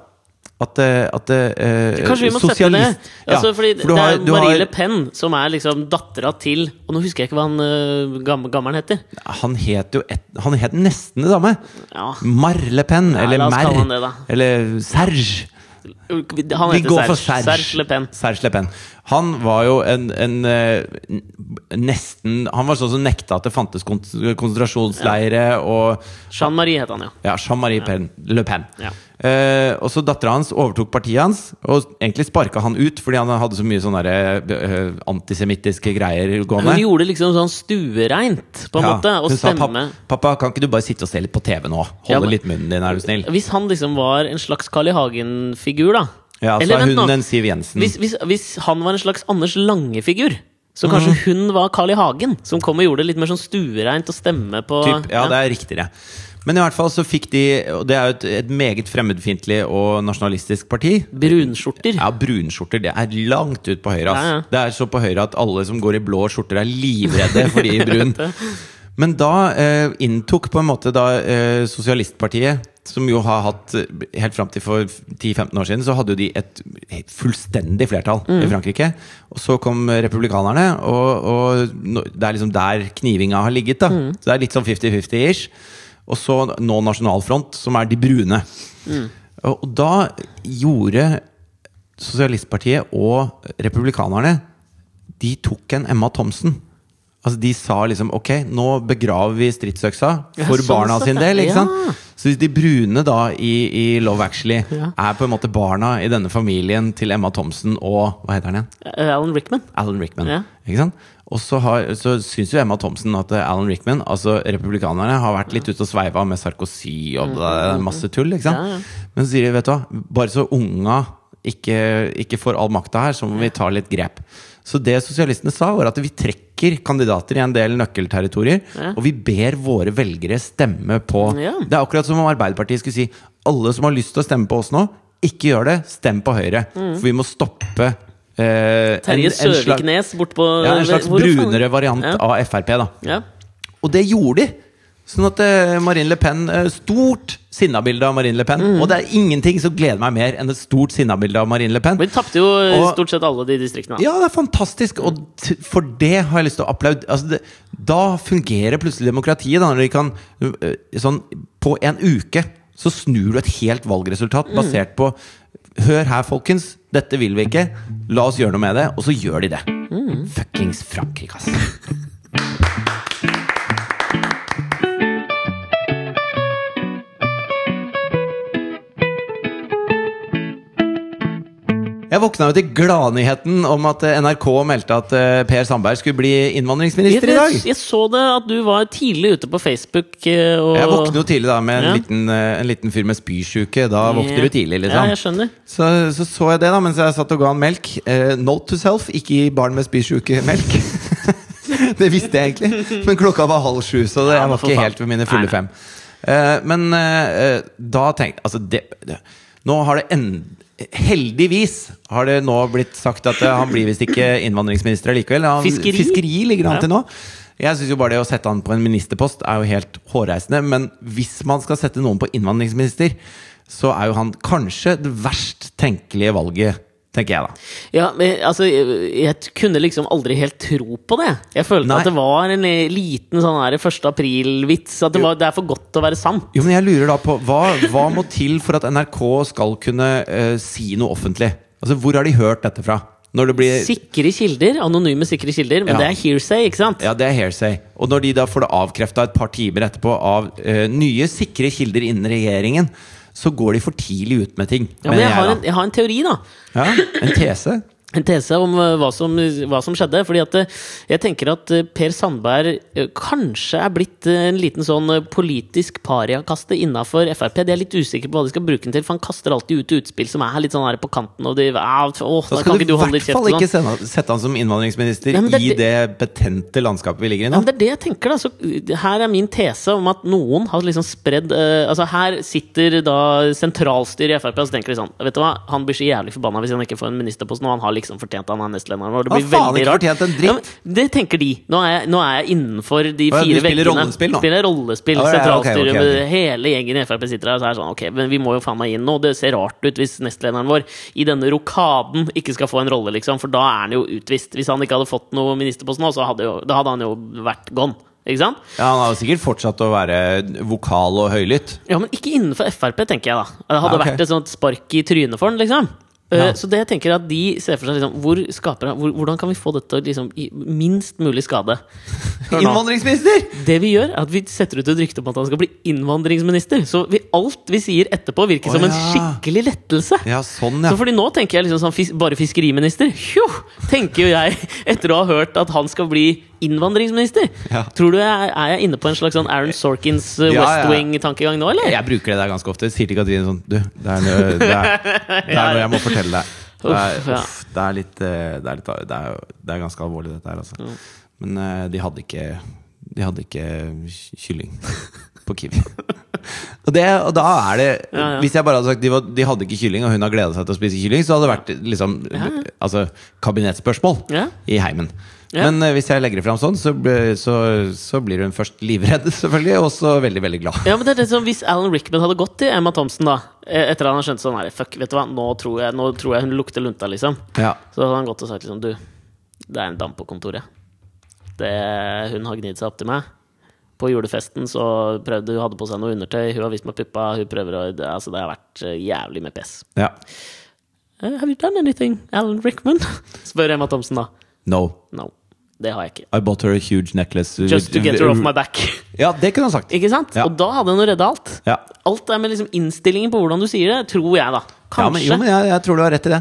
at, eh, at eh, Kanskje vi må sette ned Ja, altså, Fordi for Det er har, Marie har- Le Pen som er liksom dattera til Og nå husker jeg ikke hva han uh, gam, gammelen heter. Han het jo et, Han het nesten det samme. Ja. Mar Le Pen. Ja, eller Mer. det. Eller Serge. Han Vi heter Serge. Serge. Serge Le Pen. Serge Le Pen. Han var jo en, en eh, nesten Han var sånn som nekta at det fantes konsentrasjonsleire og Jean-Marie het han, ja. Ja, Jean-Marie Pen, Le Pen. Ja. Eh, og så dattera hans overtok partiet hans, og egentlig sparka han ut fordi han hadde så mye sånne eh, antisemittiske greier gående. Hun gjorde liksom sånn stuereint, på en Ja, måte, og hun sa pappa, kan ikke du bare sitte og se litt på TV nå? Holde Ja, men- litt munnen din, er du snill? Hvis han liksom var en slags Carl I. Hagen-figur, da. Ja, så Eller er hun en Siv Jensen. Hvis, hvis, hvis han var en slags Anders Lange-figur, så kanskje mm. hun var Carl I. Hagen, som kom og gjorde det litt mer sånn stuereint og stemme på Typ, ja, det er riktigere. Men i hvert fall så fikk de Og det er jo et, et meget fremmedfiendtlig og nasjonalistisk parti. Brunskjorter. Ja, brunskjorter. Det er langt ut på høyre. Ass. Ja, ja. Det er så på høyre at alle som går i blå skjorter, er livredde [laughs] for de i brun. Men da eh, inntok på en måte da eh, Sosialistpartiet, som jo har hatt eh, Helt fram til for 10-15 år siden, så hadde jo de et fullstendig flertall Mm. i Frankrike. Og så kom republikanerne, og, og det er liksom der knivinga har ligget. da Mm. Så det er litt sånn 50-50-ish. Og så nå Nasjonalfront, som er de brune. Mm. Og, da gjorde Sosialistpartiet og republikanerne De tok en Emma Thomsen. Altså De sa liksom ok, nå begraver vi stridsøksa Ja, for sånn barna sin del. ikke sant? Ja. Så de brune da i, i Love Actually Ja. er på en måte barna i denne familien til Emma Thomsen og Hva heter han igjen? Alan Rickman. Alan Rickman. Ja. Ikke sant? Og så, har, så syns jo Emma Thomsen at eh, Alan Rickman, altså republikanerne, har vært litt ute og sveiva med Sarkozy og det, masse tull. ikke sant? Men så sier de, vet du hva, bare så unga ikke, ikke får all makta her, så må vi ta litt grep. Så det sosialistene sa, var at vi trekker kandidater i en del nøkkelterritorier, og vi ber våre velgere stemme på Det er akkurat som om Arbeiderpartiet skulle si alle som har lyst til å stemme på oss nå, ikke gjør det, stem på Høyre. For vi må stoppe eh, Terje Søviknes bortpå ja, en slags brunere variant Ja. av Frp. da Ja. og det gjorde de! Sånn at eh, Marine Le Pen eh, Stort sinnabilde av Marine Le Pen. Mm. Og det er ingenting som gleder meg mer enn et stort sinnabilde av Marine Le Pen. Men de tapte jo Og- stort sett alle de distriktene. Ja, det er fantastisk! Og for det har jeg lyst til å applaudere. Altså da fungerer plutselig demokratiet. Da, når de kan Sånn på en uke så snur du et helt valgresultat Mm. basert på Hør her, folkens. Dette vil vi ikke. La oss gjøre noe med det. Og så gjør de det. Mm. Fuckings Frankrike, ass. [laughs] Jeg våkna jo til gladnyheten om at eh, NRK meldte at eh, Per Sandberg skulle bli innvandringsminister i dag. Jeg, jeg så det at du var tidlig ute på Facebook. eh, Og, Jeg våkner jo tidlig da med en, Ja. liten, en liten fyr med spysjuke. Da våkner du tidlig, liksom. Ja, jeg skjønner. Så, så så jeg det da mens jeg satt og ga han melk. Uh, note to self, ikke gi barn med spysjuke melk. [laughs] det visste jeg egentlig, men klokka var halv sju, så det, jeg var ikke helt ved mine fulle fem. Uh, men uh, da tenkte Altså, det, det Nå har det en, Heldigvis har det nå blitt sagt at eh, han blir visst ikke innvandringsminister likevel. Han, Fiskeri? fiskeri ligger han til nå. Jeg synes jo bare det å sette han på en ministerpost er jo helt hårreisende. Men hvis man skal sette noen på innvandringsminister, så er jo han kanskje det verst tenkelige valget, tenker jeg da. Ja, men altså, jeg, jeg kunne liksom aldri helt tro på det. Jeg følte Nei. at det var en eh, liten sånn her 1. april-vits. At det, var, det er for godt til å være sant. Jo, men jeg lurer da på Hva, hva må til for at NRK skal kunne uh, si noe offentlig? Altså, Hvor har de hørt dette fra? Når det blir Sikre kilder, anonyme sikre kilder, men Ja. det er hearsay, ikke sant? Ja, det er hearsay. Og når de da får det avkrefta et par timer etterpå av uh, nye, sikre kilder innen regjeringen, så går de for tidlig ut med ting. Ja, men mener jeg har, en, jeg har en teori, da. Ja, en tese. En tese om eh, hva som, hva som skjedde. Fordi at eh, jeg tenker at eh, Per Sandberg kanskje er blitt en liten sånn politisk pariakaste innafor Frp. De er litt usikre på hva de skal bruke den til, for han kaster alltid ut utspill som er litt sånn her på kanten. Og de, åh, Da skal du i hvert fall ikke sånn. sende, sette han som innvandringsminister Ja, det i det betente landskapet vi ligger i Ja, nå. men det er det jeg tenker da så, Her er min tese om at noen har liksom spredd uh, Altså Her sitter da sentralstyret i Frp og så tenker de sånn Vet du hva, han blir så jævlig forbanna hvis han ikke får en ministerpost nå. Han har liksom fortjent han er nestlederen vår. Det blir faen veldig rart. en dritt. Ja, men det tenker de. Nå er jeg, nå er jeg innenfor de fire veggene. du spiller veggene. rollespill nå? Spiller rollespill, Ja, ja, ja, ok, sentralstyret ok, ok. med hele gjengen i Frp sitter her og så er sånn Ok, men vi må jo faen meg inn nå. Det ser rart ut hvis nestlederen vår i denne rokaden ikke skal få en rolle, liksom. For da er han jo utvist. Hvis han ikke hadde fått noe ministerpost nå, så hadde, jo, da hadde han jo vært gone. Ikke sant? Ja, Han har sikkert fortsatt å være vokal og høylytt. Ja, men ikke innenfor Frp, tenker jeg da. Det hadde Ja, okay. vært et sånt spark i trynet for han, liksom. Eh, Ja. Så det jeg tenker at de ser for seg liksom, hvor skaper, hvor, Hvordan kan vi få dette liksom, gi minst mulig skade? Innvandringsminister! Det vi gjør, er at vi setter ut et rykte om at han skal bli innvandringsminister. Så vi, alt vi sier etterpå, virker oh, som en ja. skikkelig lettelse. Ja, sånn, Så ja. fordi nå tenker jeg liksom sånn, bare fiskeriminister. Tjo, tenker jo jeg, [laughs] etter å ha hørt at han skal bli innvandringsminister. Ja. Tror du jeg, Er jeg inne på en slags sånn Aaron Sorkins uh, Ja, West. Wing-tankegang nå, eller? Jeg bruker det der ganske ofte. Sier til Katrine sånn Du, det er, noe, det er, det er noe jeg må fortelle deg. [laughs] Det er, Uff, det er litt eh, Det er, litt, det er, jo- det er ganske alvorlig, dette her, altså. Men eh, de hadde ikke De hadde ikke kylling på Kiwi. Og, det, og da er det Ja, ja. Hvis jeg bare hadde sagt de, var, de hadde ikke kylling, og hun har gleda seg til å spise kylling, så hadde det vært liksom Altså kabinettspørsmål Ja. i heimen. Ja. Men eh, hvis jeg legger det fram sånn, så, ble- så, så blir hun først livredd, [laughs] selvfølgelig, og så veldig, veldig glad. Ja, men det er det som Hvis Alan Rickman hadde gått til Emma Thompson da eh, etter at han har skjønt sånn her, Fuck, vet du hva, nå tror jeg, nå tror jeg hun lukter lunta, liksom. Ja. Så hadde han gått og sagt liksom Du, det er en dam på kontoret. Det, hun har gnidd seg opp til meg. På julefesten så prøvde hun hadde på seg noe undertøy. Hun har vist meg puppa. Hun prøver å det, altså, det har vært eh, jævlig med pes. ja. Eh, have you done anything, Alan Rickman? [laughs] Spør Emma Thompson, da. No. No. Det har jeg ikke. I bought her a huge necklace. Just to get her off my back. [laughs] Ja, det kunne han sagt. Ikke sant? Ja. Og da hadde hun redda alt. Ja. Alt er med liksom innstillingen på hvordan du sier det, tror jeg, da. Ja, men, Kanskje. jo, men jeg, jeg tror du har rett i det.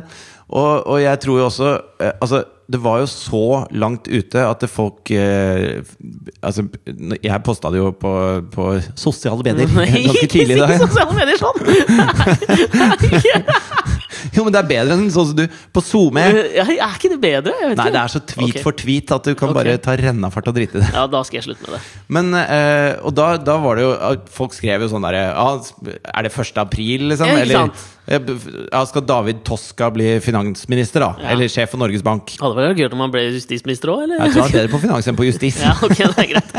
Og, og jeg tror jo også eh, Altså, det var jo så langt ute at det folk eh, Altså, jeg posta det jo på, på sosiale medier [laughs] [laughs] ganske tidlig i [laughs] ikke dag. sosiale medier sånn! Jo, men det er bedre enn sånn som du på SoMe. Er ikke det bedre? Nei, ikke. det er så tweet okay. for tweet at du kan okay. bare ta rennafart og drite i det. Ja, da skal jeg slutte med det. Men, eh, og da, da var det jo Folk skrev jo sånn derre ah, Er det 1. april, liksom? Ja, ikke sant? ja, skal David Toska bli finansminister, da? Ja. Eller sjef for Norges Bank? Hadde vært gøy om han ble justisminister òg, eller? Jeg tror han er bedre på finans enn på justis. [laughs] Ja, ok, det er greit.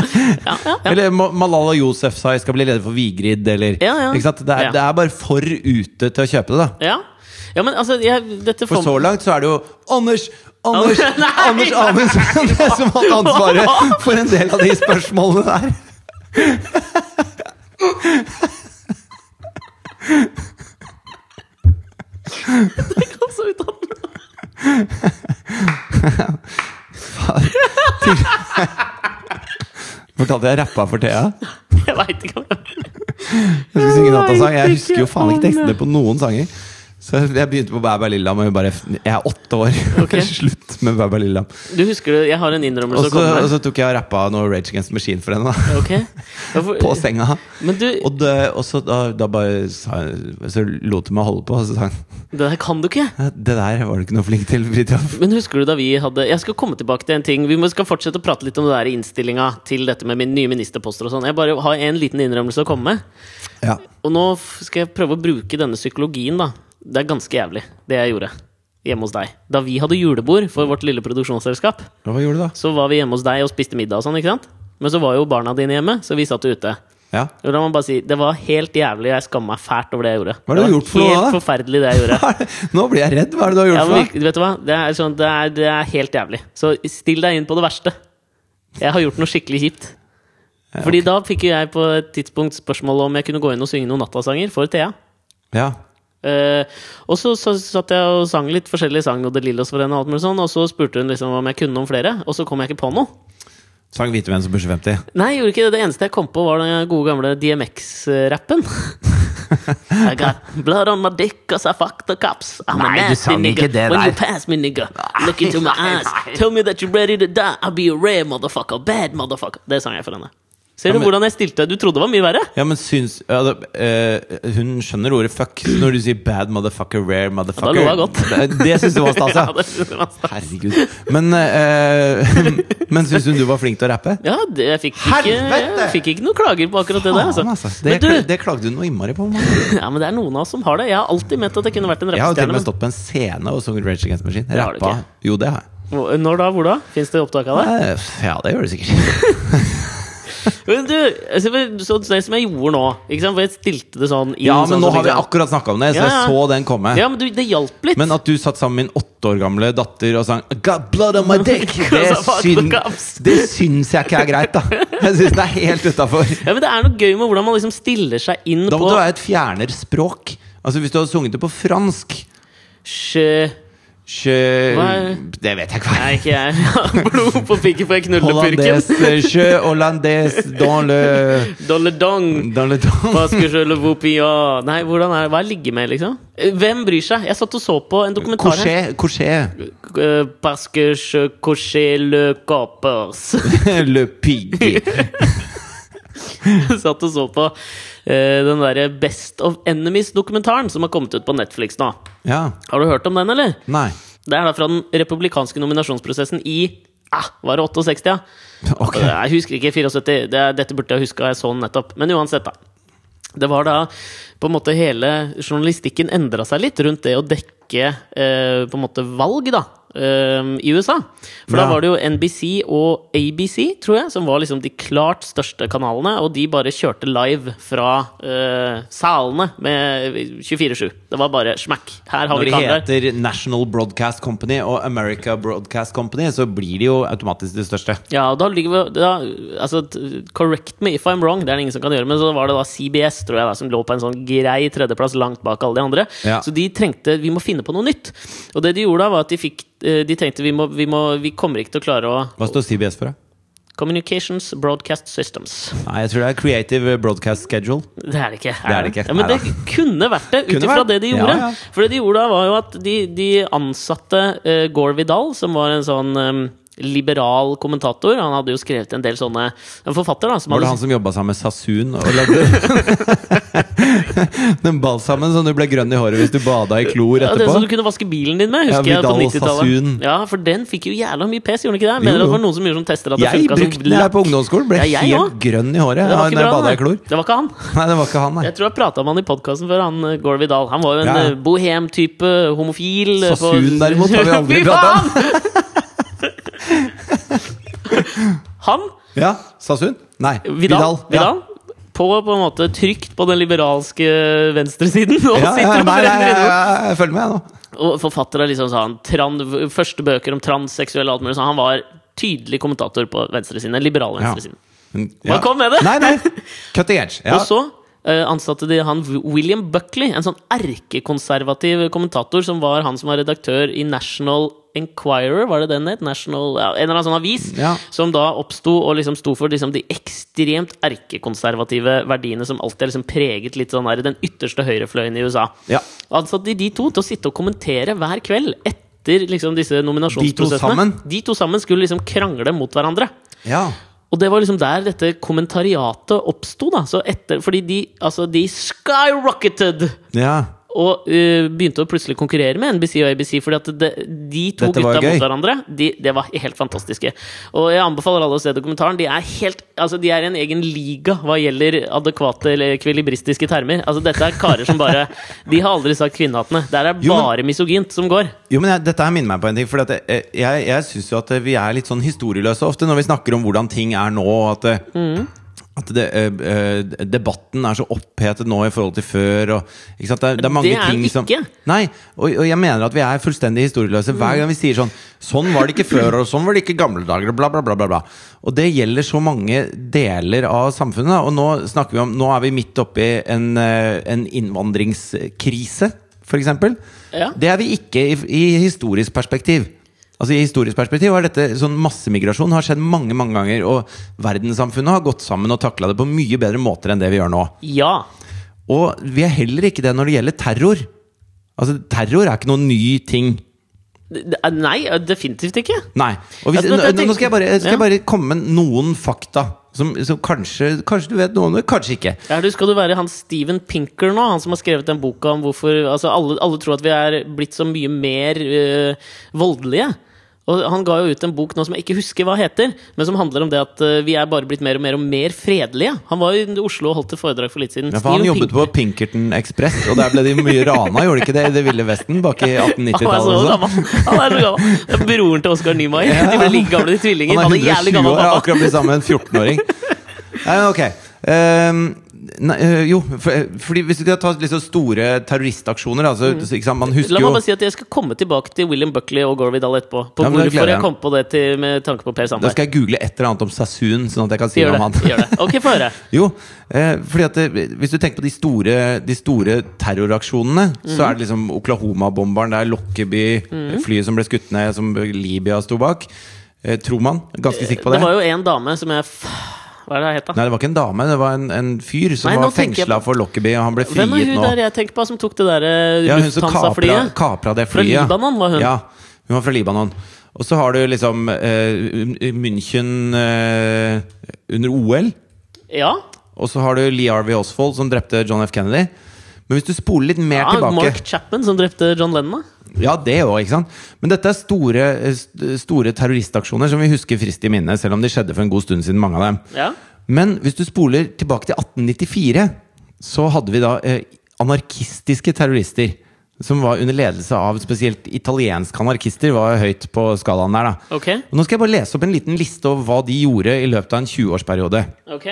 Ja, ja. Eller Malala Yousefzai skal bli leder for Vigrid, eller? Det er, det er bare for ute til å kjøpe det, da. ja. ja men altså, jeg, For så langt så er det jo Anders! Anders, [laughs] Nei, Anders. Amundsen det som har hatt ansvaret for en del av de spørsmålene der. [laughs] Altså, ut av den. Fortalte jeg rappa for Thea? Jeg veit ikke jeg skulle synge datasang. Jeg husker jo faen ikke tekstene på noen sanger. Så jeg begynte på Bæ Bæ Lilla, men bare Jeg er åtte år. [laughs] Okay. Slutt med Bæ Bæ Lilla. Du husker det, jeg har en Og innrømmelse å så, komme og så tok jeg og rappa noe Rage Against Machine for henne. da Ok. For- [laughs] På senga. Men du, Og, det, og så da, da bare sa, Så lot hun meg holde på, og så sa hun det der kan du ikke. Det der var du ikke noe flink til, Fridtjof. Men husker du da vi hadde Jeg skal komme tilbake til en ting. Vi skal fortsette å prate litt om det der i innstillinga til dette med min nye ministerposter og sånn. Jeg bare har en liten innrømmelse å komme med. Ja. Og nå skal jeg prøve å bruke denne psykologien, da. Det er ganske jævlig, det jeg gjorde hjemme hos deg. Da vi hadde julebord for vårt lille produksjonsselskap, Hva gjorde du da? så var vi hjemme hos deg og spiste middag og sånn, ikke sant? Men så var jo barna dine hjemme, så vi satt ute. Ja. Og la meg bare si, Det var helt jævlig, jeg skammer meg fælt over det jeg gjorde. Hva har du det var gjort for noe helt forferdelig, det jeg gjorde. [laughs] Nå blir jeg redd. Hva er det du har gjort Ja, for noe? vet du hva? Det er, sånn, det, er, det er helt jævlig. Så still deg inn på det verste. Jeg har gjort noe skikkelig kjipt. Fordi da fikk jeg på et tidspunkt spørsmål om jeg kunne gå inn og synge noen nattasanger for Thea. Ja. Eh, og så, så satt jeg og sang litt forskjellige sang, og De Lillos for henne, og alt mulig sånn, og så spurte hun liksom om jeg kunne noen flere, og så kom jeg ikke på noe. Sang Hvite menn som pusher 50. Nei, gjorde ikke det. Det eneste jeg kom på, var den gode gamle DMX-rappen. [laughs] I got blood on my dick cause I fucked the cops. I'm Nei, a nasty nigga. det When you pass me, nigga, look into my eyes. Tell me that you're ready to die. I'll be a rare motherfucker. Bad motherfucker. Det sang jeg for henne. Ser du Ja, men- hvordan jeg stilte? deg? Du trodde det var mye verre? Ja, men syns ja, det, uh, Hun skjønner ordet fuck når du sier bad motherfucker, rare motherfucker. Ja, da lo jeg godt. Det, det syns du var stas, [laughs] ja? Ja, det var stas. Herregud. Men, uh, [laughs] men syns hun du var flink til å rappe? Ja, det, jeg fikk ikke, jeg fikk ikke noen klager på akkurat det der. Altså. altså. Det, du, det klagde hun noe innmari på. [laughs] ja, men det er noen av oss som har det. Jeg har alltid ment at jeg kunne vært en Jeg har til og rappestjerne. med stått på en scene og sunget Rage Against Machine. Rappa. Jo, det har jeg. Når da? Hvor da? Fins det opptak av det? Eh, Ja, det gjør det sikkert. Men du, sånn så som jeg gjorde nå ikke sant? For jeg stilte det sånn inn Ja, sånn men nå har vi akkurat snakka om det, så Ja, jeg så den komme. Ja, men du, det hjalp litt. Men at du satt sammen med min åtte år gamle datter og sang Got blood on my [laughs] dick, det, syn, det syns jeg ikke er greit, da. Jeg syns det er helt utafor. ja, men det er noe gøy med hvordan man liksom stiller seg inn på Da på må du være et fjernerspråk. Altså Hvis du hadde sunget det på fransk Sjø... Sjø... Det vet jeg ikke. Nei, ikke jeg. Blod på pikken jeg knuller Hollandes, sjø, hollandes, dans le. Dans le dong. Que le. Nei, hvordan er det? Hva er ligge med, liksom? Hvem bryr seg? Jeg satt og så på en dokumentar her. Couché, couché. Eh, Parce je coucher le coppers. [laughs] Le pig. [laughs] satt og så på den derre Best of Enemies-dokumentaren som har kommet ut på Netflix nå. Ja. Har du hørt om den, eller? Nei. Det er da fra den republikanske nominasjonsprosessen i ah, Var det 68, ja? [laughs] Ok. Jeg husker ikke 74. Det er, dette burde jeg huska, jeg så den nettopp. Men uansett, da. Det var da på en måte hele journalistikken endra seg litt rundt det å dekke eh, på en måte valg, da. Eh, I USA. For da var det jo NBC og ABC, tror jeg, som var liksom de klart største kanalene. Og de bare kjørte live fra uh, salene med 24-7. Det var bare smack. Her har Når vi kameraer. Når det heter National Broadcast Company og America Broadcast Company, så blir de jo automatisk de største. Ja, og da ligger vi da, altså, Correct me if I'm wrong, det er det ingen som kan gjøre. Men så var det da CBS tror jeg da, som lå på en sånn grei tredjeplass langt bak alle de andre. Ja. Så de trengte Vi må finne på noe nytt. Og det de gjorde da, var at de fikk De tenkte vi, må, vi, må, vi kommer ikke til å klare å Hva står CBS for? da? Communications Broadcast Systems. Nei, jeg tror det er Creative Broadcast Schedule. Det er det ikke. Det er det ikke. Ja, men det kunne vært det, ut ifra det de gjorde. ja. For det de gjorde da, var jo at de, de ansatte uh, Gore Vidal, som var en sånn eh, liberal kommentator. Han hadde jo skrevet en del sånne En forfatter, da. Som Var det hadde, han som jobba sammen med Sassoon og lagde [laughs] den balsamen som du ble grønn i håret hvis du bada i klor etterpå? ja, det som du kunne vaske bilen din med, Ja, husker jeg på 90-tallet. Ja, for den fikk jo jævla mye pes, gjorde den ikke det? Jeg Mener Jo, det var noen som gjorde sånn tester at det Jeg funka som brukte den her på ungdomsskolen. Ble Ja, jeg helt også. grønn i håret ja, når jeg bada i klor. Det var ikke han. Nei, det var ikke han, nei. Jeg tror jeg prata om han i podkasten før, han eh, Gore Vidal. Han var jo en Ja. eh, bohem-type, homofil. Sasun, derimot har vi aldri [laughs] prata om. Han, Ja, Sassoon? Nei, Vidal, Ja. Vidal på på en måte trygt på den liberalske venstresiden. Og Ja, ja, sitter og nei, nei, brenner jeg, innom. jeg, jeg følger med, jeg nå. Og forfattere liksom sa han tran, Første bøker om transseksuelle og alt mulig. Så han var tydelig kommentator på venstresiden. Den liberale Ja. venstresiden. Men, Hva kom med det? Nei, nei. [laughs] Cut the edge. Ja. Og så eh, ansatte de han William Buckley, en sånn erkekonservativ kommentator som var han som var redaktør i National Enquirer, var det den het? National, ja, en eller annen sånn avis. Ja. Som da oppsto og liksom sto for liksom de ekstremt erkekonservative verdiene som alltid har liksom preget litt sånn der, den ytterste høyrefløyen i USA. Ja. Ansatte de de to til å sitte og kommentere hver kveld etter liksom disse nominasjonsprosessene. sammen? De to sammen skulle liksom krangle mot hverandre. ja. Og det var liksom der dette kommentariatet oppsto. Fordi de, altså, de skyrocketed! ja. Og uh, begynte å plutselig konkurrere med NBC og ABC. Fordi at det, de to Dette gutta mot hverandre, de, det var helt fantastiske. Og jeg anbefaler alle å se dokumentaren. De er helt, altså de er i en egen liga hva gjelder adekvate eller kvilibristiske termer. Altså Dette er karer som bare [laughs] De har aldri sagt kvinnehatene. Der er Jo, men- bare misogynt som går. Jo, men jeg, Dette her minner meg på en ting. For jeg, jeg, jeg syns jo at vi er litt sånn historieløse ofte når vi snakker om hvordan ting er nå. og At, det, at det, eh, eh, debatten er så opphetet nå i forhold til før. Og? Det, er- det er mange Det er ting som ikke. Nei, og, og jeg mener at vi er fullstendig historieløse hver gang vi sier sånn Sånn var det ikke før, og sånn var det ikke i gamle dager, og bla, bla, bla. bla, bla. Og det gjelder så mange deler av samfunnet. Og nå snakker vi om Nå er vi midt oppi en, eh, en innvandringskrise, f.eks. Ja. Det er vi ikke i, i historisk perspektiv. Altså I historisk perspektiv har dette sånn massemigrasjon har skjedd mange mange ganger. Og verdenssamfunnet har gått sammen og takla det på mye bedre måter enn det vi gjør nå. Ja. Og vi er heller ikke det når det gjelder terror. Altså Terror er ikke noen ny ting. Nei, definitivt ikke. Nei. Hvis, nå, nå skal jeg bare, skal jeg bare komme med noen fakta. Som, som kanskje, kanskje du vet noe om det, kanskje ikke. Ja, du Skal du være han Steven Pinker nå? Han som har skrevet den boka om hvorfor altså alle, alle tror at vi er blitt så mye mer øh, voldelige. Og Han ga jo ut en bok nå som jeg ikke husker hva heter, men som handler om det at øh, vi er bare blitt mer og mer og mer fredelige. Han var i Oslo og holdt et foredrag for litt siden. Ja, for han jobbet Pinker. på Pinkerton Express, og der ble de mye rana, gjorde de ikke det? I det ville vesten bak i [laughs] er 1890-tallet. så og sånn. gammel! Han er så gammel Det er Broren til Oskar Nymark. De ble like gamle, de tvillinger. Han er er 120 år, har akkurat blitt sammen med en 14-åring. Nei, ok. Ehm, nei, øh, jo, for, fordi hvis du skal ta litt store terroristaksjoner altså, mm. Man husker jo La meg bare si at jeg skal komme tilbake til William Buckley og Gore Vidal etterpå. På Ja, hvorfor jeg kom på det til, med tanke på Per Sandberg. Da skal jeg google et eller annet om Sassoon, sånn at jeg kan si Gjør noe om han. Gjør det. Ok, få høre. [laughs] Jo, eh, fordi at det, hvis du tenker på de store, de store terroraksjonene, så Mhm. er det liksom Oklahoma-bomberen, det er Lockerby-flyet flyet som ble skutt ned, som Libya sto bak. Eh, tror man. Ganske sikker på det. Det var jo en dame som jeg Hva er det het, da? Nei, det var ikke en dame, det var en, en fyr som Nei, var fengsla på- for Lockerbie, og han ble Hvem er hun nå. der jeg tenker på som tok det derre Ja, hun som kapra, det flyet kapra det Fra flyet. Libanon var hun. Ja, hun var fra Libanon. Og så har du liksom uh, München uh, under OL. Ja. Og så har du Lee Harvey Oswald som drepte John F. Kennedy. Men hvis du spoler litt mer ja tilbake Mark Chapman som drepte John Lennon. Ja, det òg, ikke sant? Men dette er store, eh, store terroristaksjoner som vi husker friskt i minne, selv om de skjedde for en god stund siden, mange av dem. Ja. Men hvis du spoler tilbake til 1894, så hadde vi da eh, anarkistiske terrorister. Som var under ledelse av spesielt italienske anarkister, var høyt på skalaen der. da okay. Og Nå skal jeg bare lese opp en liten liste over hva de gjorde i løpet av en 20-årsperiode. ok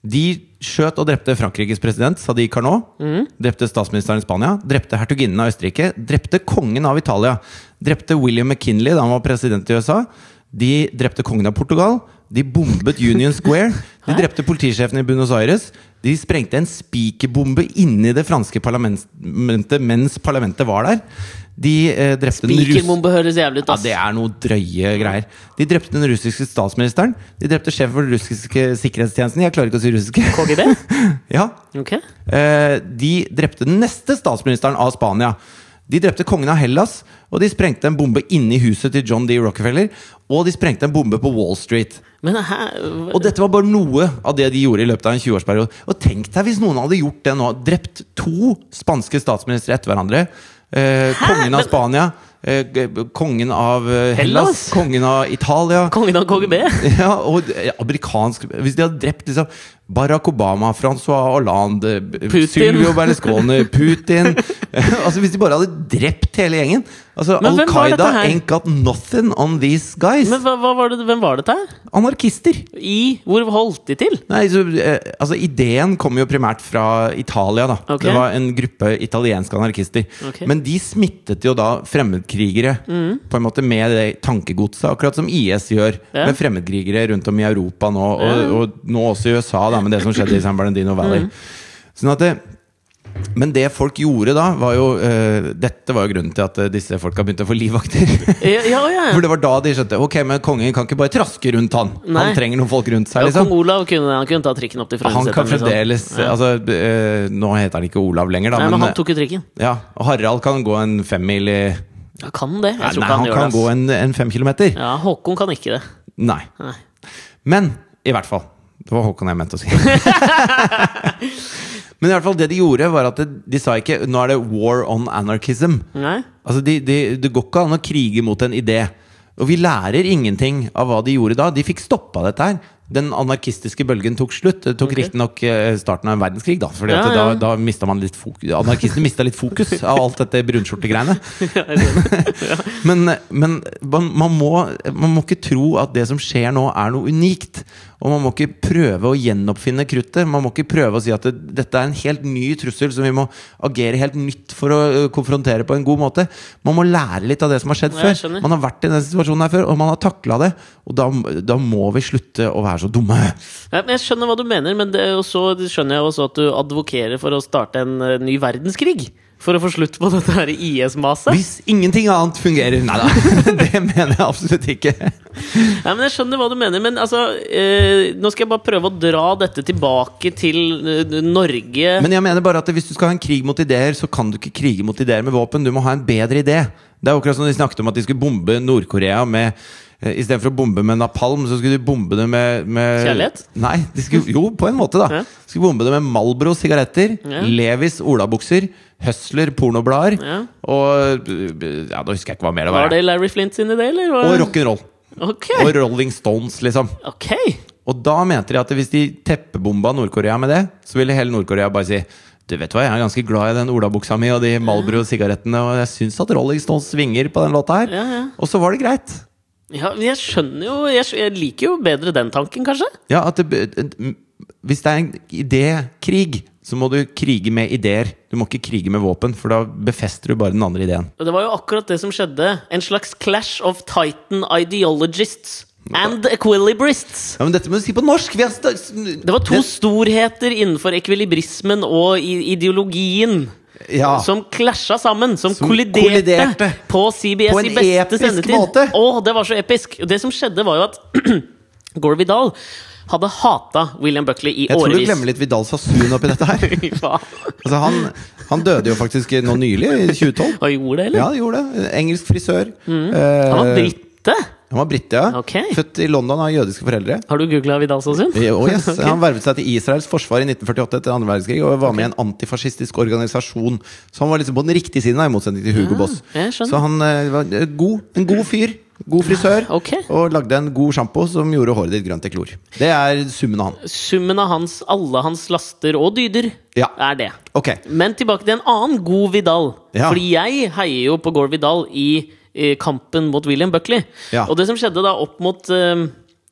De skjøt og drepte Frankrikes president, Sadi Carnot. Drepte statsministeren i Spania. Drepte hertuginnen av Østerrike. Drepte kongen av Italia. Drepte William McKinley da han var president i USA. De drepte kongen av Portugal. De bombet Union Square. De drepte politisjefen i Buenos Aires. De sprengte en spikerbombe inni det franske parlamentet mens parlamentet var der. De eh, drepte Spikerbombe høres jævlig ut, ja, det er noe drøye greier. De drepte den russiske statsministeren. De drepte sjefen for den russiske sikkerhetstjenesten. Jeg klarer ikke å si russiske. KGB? [laughs] ja. Ok. Eh, de drepte den neste statsministeren av Spania. De drepte kongen av Hellas, og de sprengte en bombe inni huset til John D. Rockefeller. Og de sprengte en bombe på Wall Street. Men hæ? Og dette var bare noe av det de gjorde i løpet av en 20-årsperiode. Og tenk deg hvis noen hadde gjort det nå. Drept to spanske statsministre etter hverandre. Eh, kongen av Spania. Eh, kongen av eh, Hellas. Hellas? Kongen av Italia. Kongen av KGB? [laughs] Ja, og eh, amerikansk Hvis de hadde drept liksom Barack Obama, Francois Hollande, Sylvio Putin. Silvio Berlusconi, Putin [laughs] Altså Hvis de bare hadde drept hele gjengen Altså Al Qaida ain't got nothing on these guys. Men hva, hva var det, hvem var dette her? Anarkister. I? Hvor holdt de til? Nei, så, eh, altså Ideen kom jo primært fra Italia. da okay. Det var en gruppe italienske anarkister. Okay. Men de smittet jo da fremmedkrigere på en måte med det tankegodset, akkurat som IS gjør Ja. med fremmedkrigere rundt om i Europa nå, og, og nå også i USA, da, med det som skjedde i San Bernardino Valley. Sånn at det, men det folk gjorde da, var jo uh, Dette var jo grunnen til at eh, disse folka begynte å få livvakter. Ja, ja, ja. [laughs] For det var da de skjønte Ok, men kongen kan ikke bare traske rundt han. Nei. Han trenger noen folk rundt seg. Ja, liksom Kong Olav kunne, han kunne ta trikken opp til han kan fremdeles liksom. Ja. altså, uh, Nå heter han ikke Olav lenger, da. Nei, men men, han tok jo trikken. ja, og Harald kan gå en femmil i Ja, kan det? Jeg tror nei, han, han kan det. gå en, en fem kilometer. Ja, Håkon kan ikke det. Nei. Nei. Men i hvert fall. Det var Håkon jeg mente å si. [laughs] Men i hvert fall det de gjorde, var at de, de sa ikke 'nå er det war on anarchism'. Nei? Altså, de, de, Det går ikke an å krige mot en idé. Og vi lærer ingenting av hva de gjorde da. De fikk stoppa dette her. Den anarkistiske bølgen tok slutt. Det tok okay. riktignok eh, starten av en verdenskrig, da. Fordi Ja, ja. da, da mista man litt fokus Anarkistene mista litt fokus av alt dette brunskjortegreiene. [laughs] Ja. Men, men man, man, må, man må ikke tro at det som skjer nå, er noe unikt. Og man må ikke prøve å gjenoppfinne kruttet. Man må ikke prøve å si at det, dette er en helt ny trussel som vi må agere helt nytt for å uh, konfrontere på en god måte. Man må lære litt av det som har skjedd Ja, før. Man har vært i den situasjonen her før, og man har takla det. Og da, da må vi slutte å være så dumme. Ja, jeg skjønner hva du mener, men det så skjønner jeg også at du advokerer for å starte en uh, ny verdenskrig. For å få slutt på dette IS-maset. Hvis ingenting annet fungerer Nei da, [laughs] det mener jeg absolutt ikke. Nei, men Jeg skjønner hva du mener, men altså eh, Nå skal jeg bare prøve å dra dette tilbake til eh, Norge. Men jeg mener bare at hvis du skal ha en krig mot ideer, så kan du ikke krige mot ideer med våpen. Du må ha en bedre idé. Det er akkurat som de snakket om at de skulle bombe Nord-Korea med Istedenfor å bombe med napalm, så skulle de bombe det med, med Kjærlighet? Nei, de skulle, jo, på en måte, da. Ja. De skulle bombe det med Malbro sigaretter, Ja. Levis olabukser, Hustler pornoblader Ja. og eh, Ja, da husker jeg ikke hva mer det var. Var det Larry Flint sin idé, eller? var- Og rock'n'roll. Ok. Og Rolling Stones, liksom. ok. Og da mente de at hvis de teppebomba Nord-Korea med det, så ville hele Nord-Korea bare si du vet hva, Jeg er ganske glad i den olabuksa mi og de Malbro-sigarettene, og jeg syns at Rolling Stones svinger på den låta her. Ja, ja. Og så var det greit. Ja, jeg skjønner jo jeg, skj- jeg liker jo bedre den tanken, kanskje. Ja, at det, Hvis det er en idékrig, så må du krige med ideer. Du må ikke krige med våpen, for da befester du bare den andre ideen. Det var jo akkurat det som skjedde. En slags clash of titan ideologists and equilibrists. Ja, Men dette må du si på norsk! Det var to storheter innenfor ekvilibrismen og ideologien. Ja. Som klasja sammen, som, Som kolliderte, kolliderte. på CBS På i beste sendetid. måte. Å, det var så episk! Og Det som skjedde, var jo at [clears throat] Gore Vidal hadde hata William Buckley i Jeg tror du glemmer litt Vidal Sasun oppi dette her. [laughs] Altså, han, han døde jo faktisk nå nylig, i [laughs] 2012. Han gjorde det, eller? Ja, han gjorde det. Engelsk frisør. Han var Eh, brite! Han var brite, ja. Okay. Født i London av jødiske foreldre. Har du googla Vidal Sasun? Oh, yes. [laughs] Han vervet seg til Israels forsvar i 1948 etter andre verdenskrig og var med i en antifascistisk organisasjon. Så han var liksom på den riktige siden, i motsetning til Hugo Ja, Boss. Så han eh, var eh, god, en god fyr. God frisør. [laughs] okay. Og lagde en god sjampo som gjorde håret ditt grønt til klor. Det er summen av han. Summen av hans, alle hans laster og dyder Ja. er det. Okay. Men tilbake til en annen god Vidal. Ja. Fordi jeg heier jo på Gore Vidal i, i kampen mot William Buckley. Ja. Og det som skjedde da opp mot eh,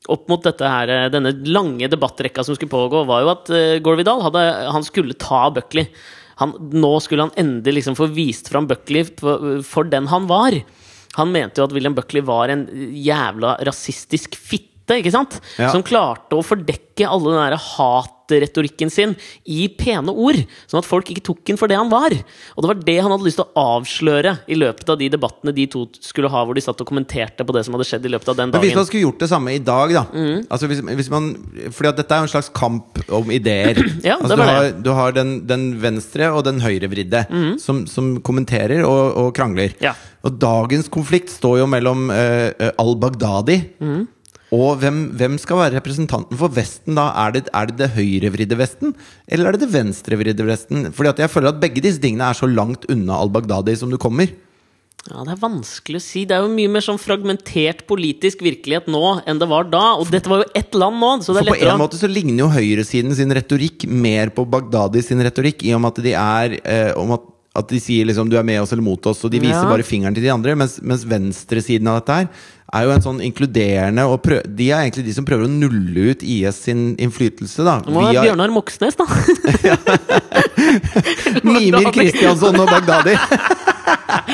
opp mot dette her, eh, denne lange debattrekka som skulle pågå, var jo at uh, Gore Vidal hadde, han skulle ta Buckley. Han, nå skulle han endelig liksom få vist fram Buckley for, for den han var. Han mente jo at William Buckley var en jævla rasistisk fitte, ikke sant? Ja. Som klarte å fordekke alle den derre debattretorikken sin i pene ord, sånn at folk ikke tok ham for det han var. Og det var det han hadde lyst til å avsløre i løpet av de debattene de to skulle ha, hvor de satt og kommenterte på det som hadde skjedd i løpet av den Men hvis man skulle gjort det samme i dag, da Mm. altså hvis, hvis man, Fordi at dette er jo en slags kamp om ideer. [clears throat] Ja, altså, det du, har, det. Mm. du har den, den venstre og den høyrevridde som, som kommenterer og, og krangler. Ja. Og dagens konflikt står jo mellom eh, al-Baghdadi Mm. Og hvem, hvem skal være representanten for Vesten da? Er det er det, det høyrevridde Vesten, eller er det det venstrevridde Vesten? Fordi at jeg føler at begge disse tingene er så langt unna al-Baghdadi som du kommer. Ja, Det er vanskelig å si. Det er jo mye mer sånn fragmentert politisk virkelighet nå enn det var da. Og dette var jo ett land nå, så det er For på en måte så ligner jo høyresiden sin retorikk mer på Baghdadi sin retorikk, i og med at de er eh, om at, at de sier liksom 'du er med oss eller mot oss', og de viser Ja. bare fingeren til de andre. Mens, mens venstresiden av dette her er jo en sånn inkluderende og prøv, De er egentlig de som prøver å nulle ut IS sin innflytelse, da. Det må være Bjørnar Moxnes, da. [laughs] Mimir Kristiansson og Bagdadi. [laughs]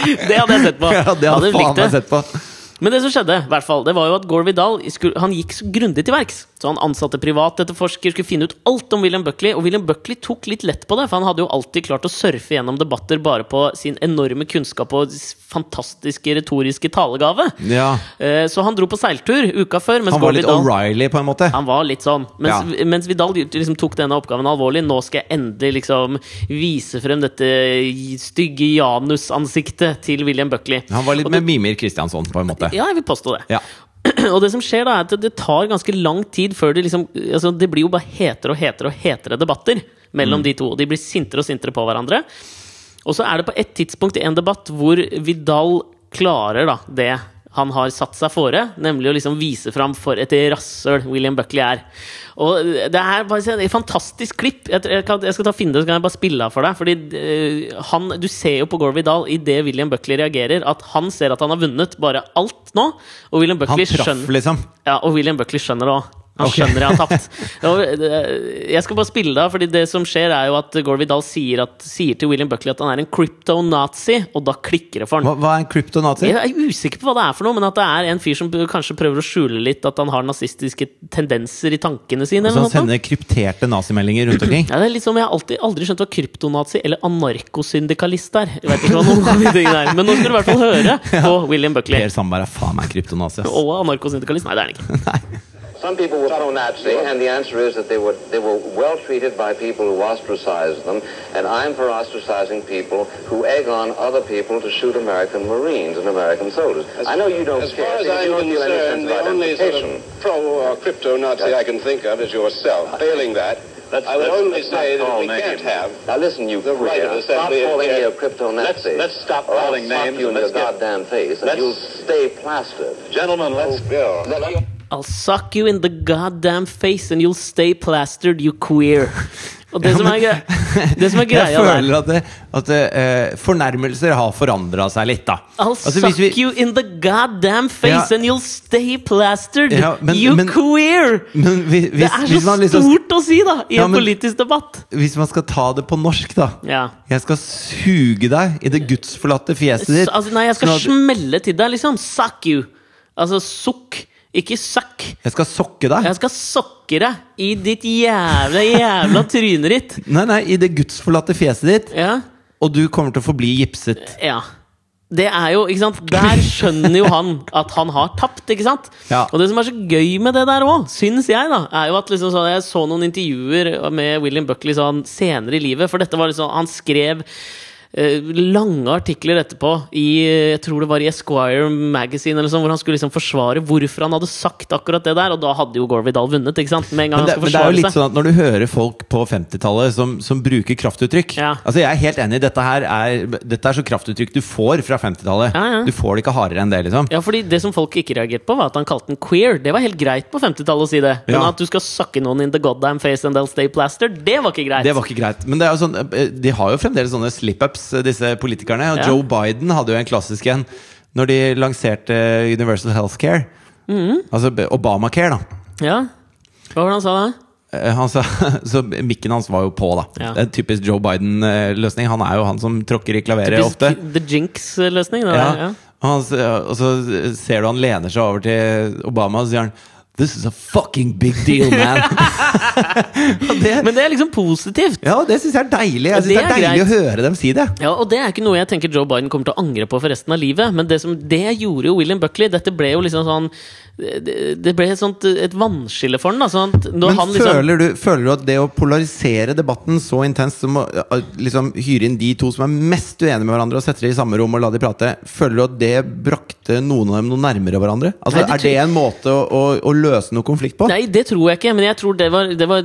Det hadde jeg sett på. ja, det hadde Hadde faen meg sett på. Men det som skjedde, i hvert fall, det var jo at Gore Vidal han gikk så grundig til verks. Så han ansatte privatetterforsker, skulle finne ut alt om William Buckley. Og William Buckley tok litt lett på det, for han hadde jo alltid klart å surfe gjennom debatter bare på sin enorme kunnskap og fantastiske retoriske talegave. Ja. Eh, Så han dro på seiltur uka før. Han var litt O'Reilly, på en måte. han var litt sånn. Mens, mens Vidal liksom tok denne oppgaven alvorlig. Nå skal jeg endelig liksom vise frem dette stygge Janus-ansiktet til William Buckley. Han var litt Og det- med Mimir Kristiansson, på en måte. Ja, jeg vil påstå det. Ja. [clears throat] Og det som skjer da er at det tar ganske lang tid før det liksom altså Det blir jo bare hetere og hetere og hetere debatter mellom de to. Og de blir sintere og sintere på hverandre. Og så er det på et tidspunkt i en debatt hvor Vidal klarer da det han har satt seg fore, nemlig å liksom vise fram for et rasshøl William Buckley er. Og det er bare et fantastisk klipp. Jeg, jeg, kan, jeg skal ta finne det, så kan jeg bare spille av for deg. Fordi eh, han, Du ser jo på Gore Dahl idet William Buckley reagerer, at han ser at han har vunnet bare alt nå. Og William Han Buckley traff, skjønner, liksom. ja, og William Buckley skjønner det òg. Han okay. skjønner jeg har tapt. [laughs] Jeg skal bare spille det av, Fordi det som skjer, er jo at Gore Vidal sier, at, sier til William Buckley at han er en krypto-nazi og da klikker det for han. Hva, hva er en kryptonazi? Jeg er usikker på hva det er for noe, men at det er en fyr som kanskje prøver å skjule litt at han har nazistiske tendenser i tankene sine. Så han sender krypterte nazimeldinger rundt omkring? [clears throat] Ja, det er litt som Jeg har alltid, aldri skjønt hva kryptonazi eller anarkosyndikalist er. Jeg vet ikke hva noen av de tingene er Men nå skal du i hvert fall høre [laughs] på William Buckley. Per Sandberg er faen meg kryptonazi. Og anarkosyndikalist. Nei, det er han ikke. [laughs] Some people were pro-Nazi, and the answer is that they were they were well treated by people who ostracized them, and I'm for ostracizing people who egg on other people to shoot American Marines and American soldiers. I know you don't As care. far as I'm you don't feel any sense concerned, the only sort of pro or crypto Nazi I can think of is yourself. Uh, failing that, Let's- I would only say that we names. can't have Now listen, you the right of Stop calling me a crypto-Nazi. Let's- let's stop or I'll calling slap names you in your get- goddamn face, and you'll stay plastered. Gentlemen, let's oh, Bill. I'll suck you in the goddamn face and you'll stay plastered, you queer. Og det som er, greia, [laughs] det som er Jeg greia der føler at, det, at det, eh, fornærmelser har forandra seg litt, da. I'll Altså, suck vi- you in the goddamn face Ja. and you'll stay plastered, Ja, men- you men- queer! Men hvis, Det er så liksom, stort å si, da, i Ja, en politisk debatt. hvis man skal ta det på norsk, da. Ja. Jeg skal suge deg i det gudsforlatte fjeset ditt. Altså, nei, jeg skal sånn at- smelle til deg, liksom. Suck you. Altså sukk, ikke suck. jeg skal sokke deg. Jeg skal sokke deg i ditt jævla, jævla trynet ditt. Nei, nei, i det gudsforlatte fjeset ditt. Ja. Og du kommer til å forbli gipset. Ja. Det er jo, ikke sant Der skjønner jo han at han har tapt, ikke sant? Ja. Og det som er så gøy med det der òg, syns jeg, da, er jo at liksom så jeg så noen intervjuer med William Buckley sånn senere i livet, for dette var liksom Han skrev lange artikler etterpå i eh, jeg tror det var i Esquire Magazine, eller sånn, hvor han skulle liksom forsvare hvorfor han hadde sagt akkurat det der. Og da hadde jo Gore Vidal vunnet. ikke sant? Med en gang Men det, han men det er jo litt seg. sånn at når du hører folk på 50-tallet som, som bruker kraftuttrykk Ja. Altså Jeg er helt enig, dette her er, dette er så kraftuttrykk du får fra 50-tallet. Ja, ja. Du får det ikke hardere enn det, liksom. Ja, fordi Det som folk ikke reagerte på, var at han kalte den queer. Det var helt greit på 50-tallet å si det. Men at du skal sakke noen in the goddamn face and they'll stay plastered, det var ikke greit. Det var ikke greit. Men det er jo sånn, eh, de har jo fremdeles sånne slip-ups, eh, disse politikerne. Og Ja. Joe Biden hadde jo en klassisk en når de lanserte Universal Healthcare. Mm. Altså Obamacare, da. Ja. Hva var det han sa da? Eh, Han sa, [laughs] så mikken hans var jo på, da. Ja. Det er en typisk Joe Biden-løsning. Han er jo han som tråkker i klaveret Typisk ofte. The Jinx-løsning. Ja. Ja. Og så ser du han lener seg over til Obama og sier han This is a fucking big deal, man! [laughs] [laughs] Det, Men det er liksom positivt. ja, det syns jeg er deilig. Jeg synes Det det er er deilig greit. å høre dem si det. Ja, og det er ikke noe jeg tenker Joe Biden kommer til å angre på for resten av livet. Men det, som, det gjorde jo William Buckley. Dette ble jo liksom sånn Det, ble et sånt Et vannskille for den. Da, sånn Men han liksom føler, du, føler du at det å polarisere debatten så intenst som å liksom, hyre inn de to som er mest uenige med hverandre, og sette dem i samme rom og la dem prate, føler du at det brakte noen av dem noe nærmere hverandre? Altså, Nei, det er det en måte å, å, å løse noe konflikt på? Nei, det tror jeg ikke, men jeg tror det var, det var,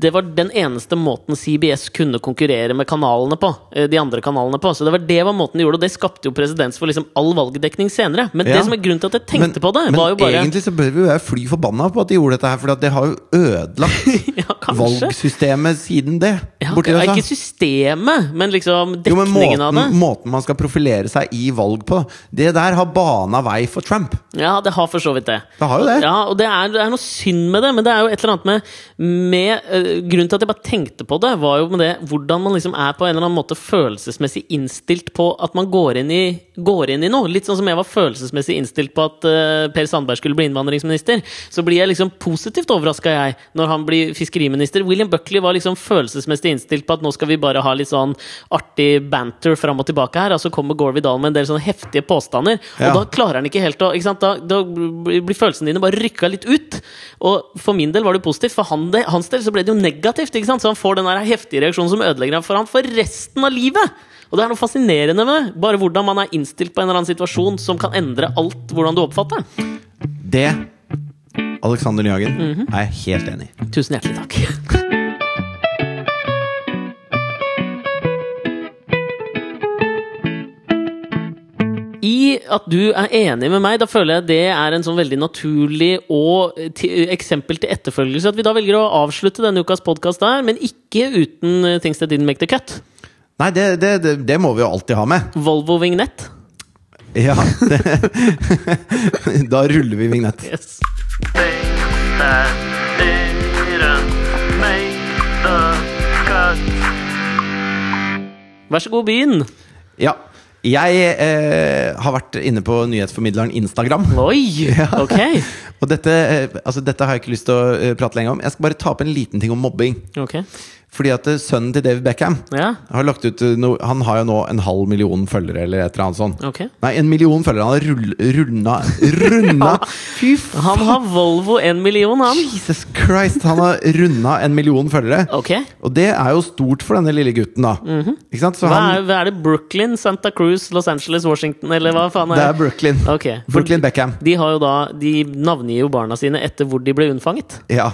det var den eneste måten CBS kunne konkurrere med kanalene på. eh, De andre kanalene på Så det var det var måten de gjorde og det skapte jo presedens for liksom all valgdekning senere. Men Ja. det som er grunnen til at jeg tenkte men, på det, men var jo bare egentlig så bør vi være fly forbanna på at de gjorde dette her, for det har jo ødelagt [laughs] Ja, valgsystemet siden det. Ja, borti USA. ikke systemet, men liksom Jo, men dekningen måten, av det. måten man skal profilere seg i valg på, det der har bana vei for Trump. Ja, det har for så vidt det. Det har jo det. Ja, og det er, det er noe synd med det, men det er jo et eller annet med, med uh, Grunnen til at jeg bare tenkte på det, var jo med det hvordan man liksom er på en eller annen måte følelsesmessig innstilt på at man går inn i, går inn i noe. Litt sånn som jeg var følelsesmessig innstilt på at uh, Per Sandberg skulle bli innvandringsminister. Så blir jeg liksom positivt overraska, jeg, når han blir fiskeriminister. William Buckley var liksom følelsesmessig innstilt på at nå skal vi bare ha litt sånn artig banter fram og tilbake her, og så kommer Gorvy Vidal med en del sånne heftige påstander. Ja. Og da klarer han ikke helt å ikke sant? Da, da blir følelsene dine bare rykka litt ut. Og for min del var det positivt, for han, de, hans del så ble det jo negativt. Ikke sant? Så han får den der heftige reaksjonen som ødelegger ham for ham for resten av livet. Og det er noe fascinerende med. Bare hvordan man er innstilt på en eller annen situasjon som kan endre alt hvordan du oppfatter den. Det, Alexander Nyhagen, Mhm. er jeg helt enig i. Tusen hjertelig takk. I at du er enig med meg, da føler jeg det er en sånn veldig naturlig og ti- eksempel til etterfølgelse. At vi da velger å avslutte denne ukas podkast der, men ikke uten eh, Things That Didn't Make The Cut. Nei, det, det, det, det må vi jo alltid ha med. Volvo Vignett. Ja, [laughs] Da ruller vi vignett. Yes. Vær så god, begynn. Ja. Jeg eh, har vært inne på nyhetsformidleren Instagram. Oi! [laughs] Ok. Og dette, eh, altså dette har jeg ikke lyst til å eh, prate lenger om. Jeg skal bare ta opp en liten ting om mobbing. ok Fordi at eh, sønnen til David Beckham Ja, har lagt ut no, Han har jo nå en halv million følgere, eller et eller annet sånt. Okay. Nei, en million følgere. Han har rull, runda Runda [laughs] Fy Han har Volvo en million, han. Jesus Christ! Han har runda en million følgere. Ok. Og det er jo stort for denne lille gutten, da. Ikke sant? Så Hva er, hva er det? Brooklyn, Santa Cruz, Los Angeles, Washington, eller hva faen er det Det er Brooklyn. Ok. Brooklyn Beckham. De har jo da De navngir jo barna sine etter hvor de ble unnfanget. Ja.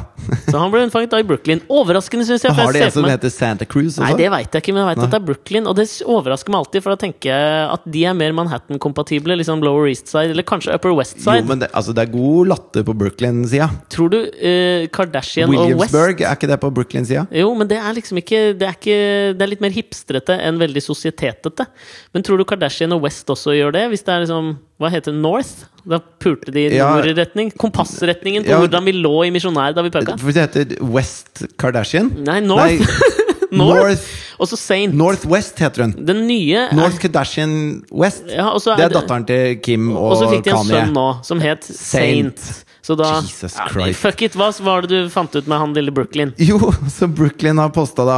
Så han ble unnfanget da i Brooklyn. Overraskende, syns jeg. Har de en som heter Santa Cruz også? Nei, det veit jeg ikke, men jeg vet at det er Brooklyn. Og det overrasker meg alltid, for da tenker jeg at de er mer Manhattan-kompatible. Liksom Lower East Side, eller kanskje Upper West Side. Jo, men det, altså, det er god latter på Brooklyn-sida. Tror du uh, Kardashian og West Williamsburg, er ikke det på Brooklyn-sida? Jo, men det er liksom ikke Det er, ikke, det er litt mer hipstrete enn veldig sosietetete. Men tror du Kardashian og West også gjør det? Hvis det er liksom Hva heter det? North? Da pulte de i Ja. nordretning. Kompassretningen på Ja. hvordan vi lå i Misjonær da vi. For det heter West Kardashian? Nei, North. [laughs] North. North. Og så Saint. Northwest heter hun. Den nye er- North Kardashian West. ja, er Det er datteren til Kim Og Kanye. og så fikk de en Kanye. sønn nå, som het Saint. Saint. Så da Jesus ja. Fuck it! Hva var det du fant ut med han lille Brooklyn? Jo, så Brooklyn har posta da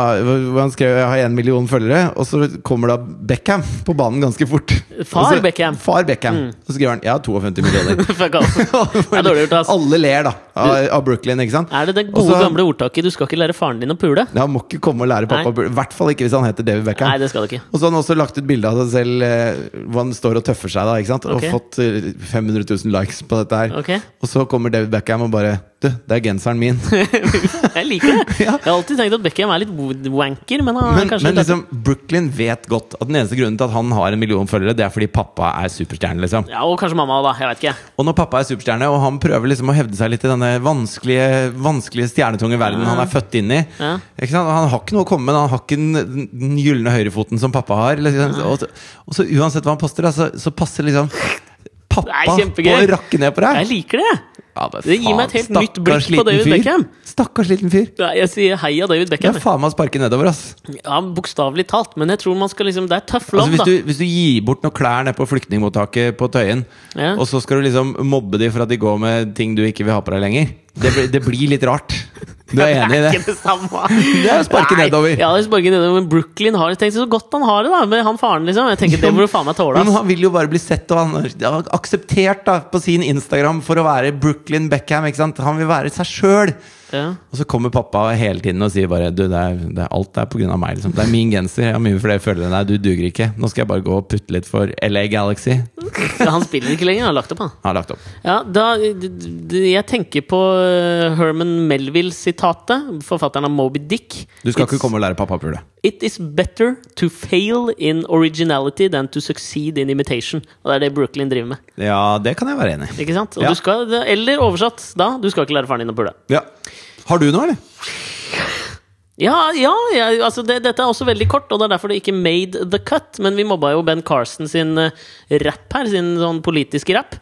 Han skrev jeg har én million følgere, og så kommer da Beckham på banen ganske fort. Far så- Beckham. Mm. Far Beckham. Så skriver han jeg har 52 millioner. [laughs] Fuck off. [laughs] Det er dårlig gjort, ass. Alle ler da av, av Brooklyn, ikke sant? Er det det gode, Også, gamle ordtaket 'du skal ikke lære faren din å pule'? Ja, må ikke komme og lære pappa pule. I hvert fall ikke hvis han heter David Beckham. Nei, det skal du ikke. Og så har han også lagt ut bilde av seg selv eh, hvor han står og tøffer seg. da, ikke sant? Okay. Og fått eh, 500 000 likes på dette her. Ok. Og så kommer David Beckham og bare Du, det er genseren min. [laughs] Jeg liker det! Ja. Jeg har alltid tenkt at Beckham er litt wanker, men han Men, men liksom, Brooklyn vet godt at den eneste grunnen til at han har en million følgere, det er fordi pappa er superstjerne. liksom Ja, Og kanskje mamma, da. Jeg vet ikke. Og når pappa er superstjerne, og han prøver liksom å hevde seg litt i denne vanskelige, vanskelige stjernetunge verden han er født inn i Ja. Han har ikke noe å komme med, han har ikke den, gylne høyrefoten som pappa har. Liksom. Og, så- og så uansett hva han poster, da, så, så passer liksom pappa på å rakke ned på Jeg liker det! Ja, det, Det gir meg et helt Stakkars nytt blikk på David fyr. Beckham. Stakkars liten fyr. Ja, Jeg sier heia David Det Beckham. er faen meg å sparke nedover, ass. Ja, Bokstavelig talt. Men jeg tror man skal liksom Det er tough Altså, love, hvis, da. du, hvis du gir bort noen klær nede på flyktningmottaket på Tøyen, Ja. og så skal du liksom mobbe dem for at de går med ting du ikke vil ha på deg lenger, det, blir- det blir litt rart. Du er enig i Det Det er ikke det samme. Det er å sparke Nei, nedover. Ja, det er å sparke nedover. Men Brooklyn har tenkt så godt han har det, da. Med han faren, liksom. Jeg tenker Det må du faen meg tåle. Men han vil jo bare bli sett og han har akseptert da, på sin Instagram for å være Brooklyn Beckham. ikke sant? Han vil være seg sjøl! Ja. Og så kommer pappa hele tiden og sier bare Du, det er, det er alt er på grunn av meg. Liksom. Det er min genser. Jeg har mye flere følgere enn deg. Du duger ikke. Nå skal jeg bare gå og putte litt for LA Galaxy. Han spiller ikke lenger, han har lagt opp, han. Har lagt opp. Ja, da, jeg tenker på uh, Herman Melville-sitatet, forfatteren av Moby Dick. Du skal It's- ikke komme og lære pappa pule. It is better to fail in originality than to succeed in imitation. Og det er det Brooklyn driver med. Ja, det kan jeg være enig i. Ikke sant? Og Ja. du skal, eller oversatt, da, du skal ikke lære faren din å pule. Ja. Har du noe, eller? Ja, ja, ja altså det, dette er også veldig kort, og det er derfor det ikke made the cut. Men vi mobba jo Ben Carson sin uh, rap her, sin sånn politiske rap.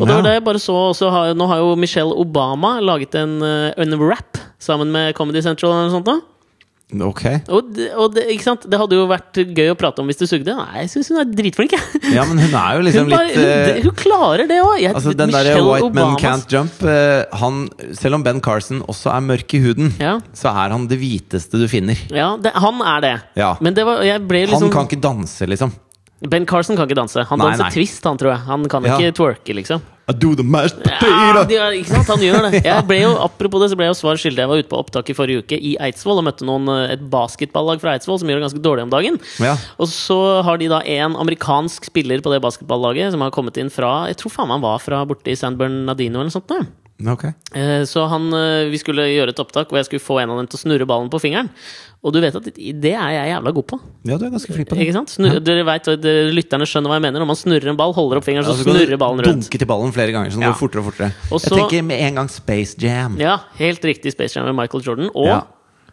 Og det Ja. var det jeg bare så også har, Nå har jo Michelle Obama laget en, uh, en rap sammen med Comedy Central eller noe sånt. Da. Ok. Og, og det, ikke sant? det hadde jo vært gøy å prate om hvis du sugde. Nei, jeg syns hun er dritflink, jeg. Ja, men hun er jo liksom Hun, bare, litt hun, eh, hun klarer det òg! Altså Den derre White Man Can't Jump eh, han, Selv om Ben Carson også er mørk i huden, Ja. så er han det hviteste du finner. Ja, det, han er det. Ja. Men det var, jeg ble Han liksom kan ikke danse, liksom. Ben Carson kan ikke danse. Han Nei, danser nei. twist, han tror jeg. Han kan Ja. ikke twerke, liksom. I do the mashed Ja, de ikke sant? Han gjør det. [laughs] Jeg ble jo, apropos det, så ble jeg jo svar skyldig. Jeg var ute på opptak i forrige uke i Eidsvoll og møtte noen, eh, et basketballag fra Eidsvoll som gjør det ganske dårlig om dagen. Ja. Og så har de da en amerikansk spiller på det basketballaget som har kommet inn fra Jeg tror faen meg han var fra borte i San Bernardino eller noe sånt. da. Ok. Eh, Så han, eh, vi skulle gjøre et opptak hvor jeg skulle få en av dem til å snurre ballen på fingeren. Og du vet at det er jeg jævla god på. Ja, du er ganske flink på det. Ikke sant? Snur, dere vet, dere Lytterne skjønner hva jeg mener. Når man snurrer en ball, holder opp fingeren, så Altså, kan snurrer ballen rundt. Dunke til ballen flere ganger, så den Ja. går fortere og fortere. Også, Jeg tenker med en gang Space Jam. Ja, helt riktig Space Jam med Michael Jordan. Og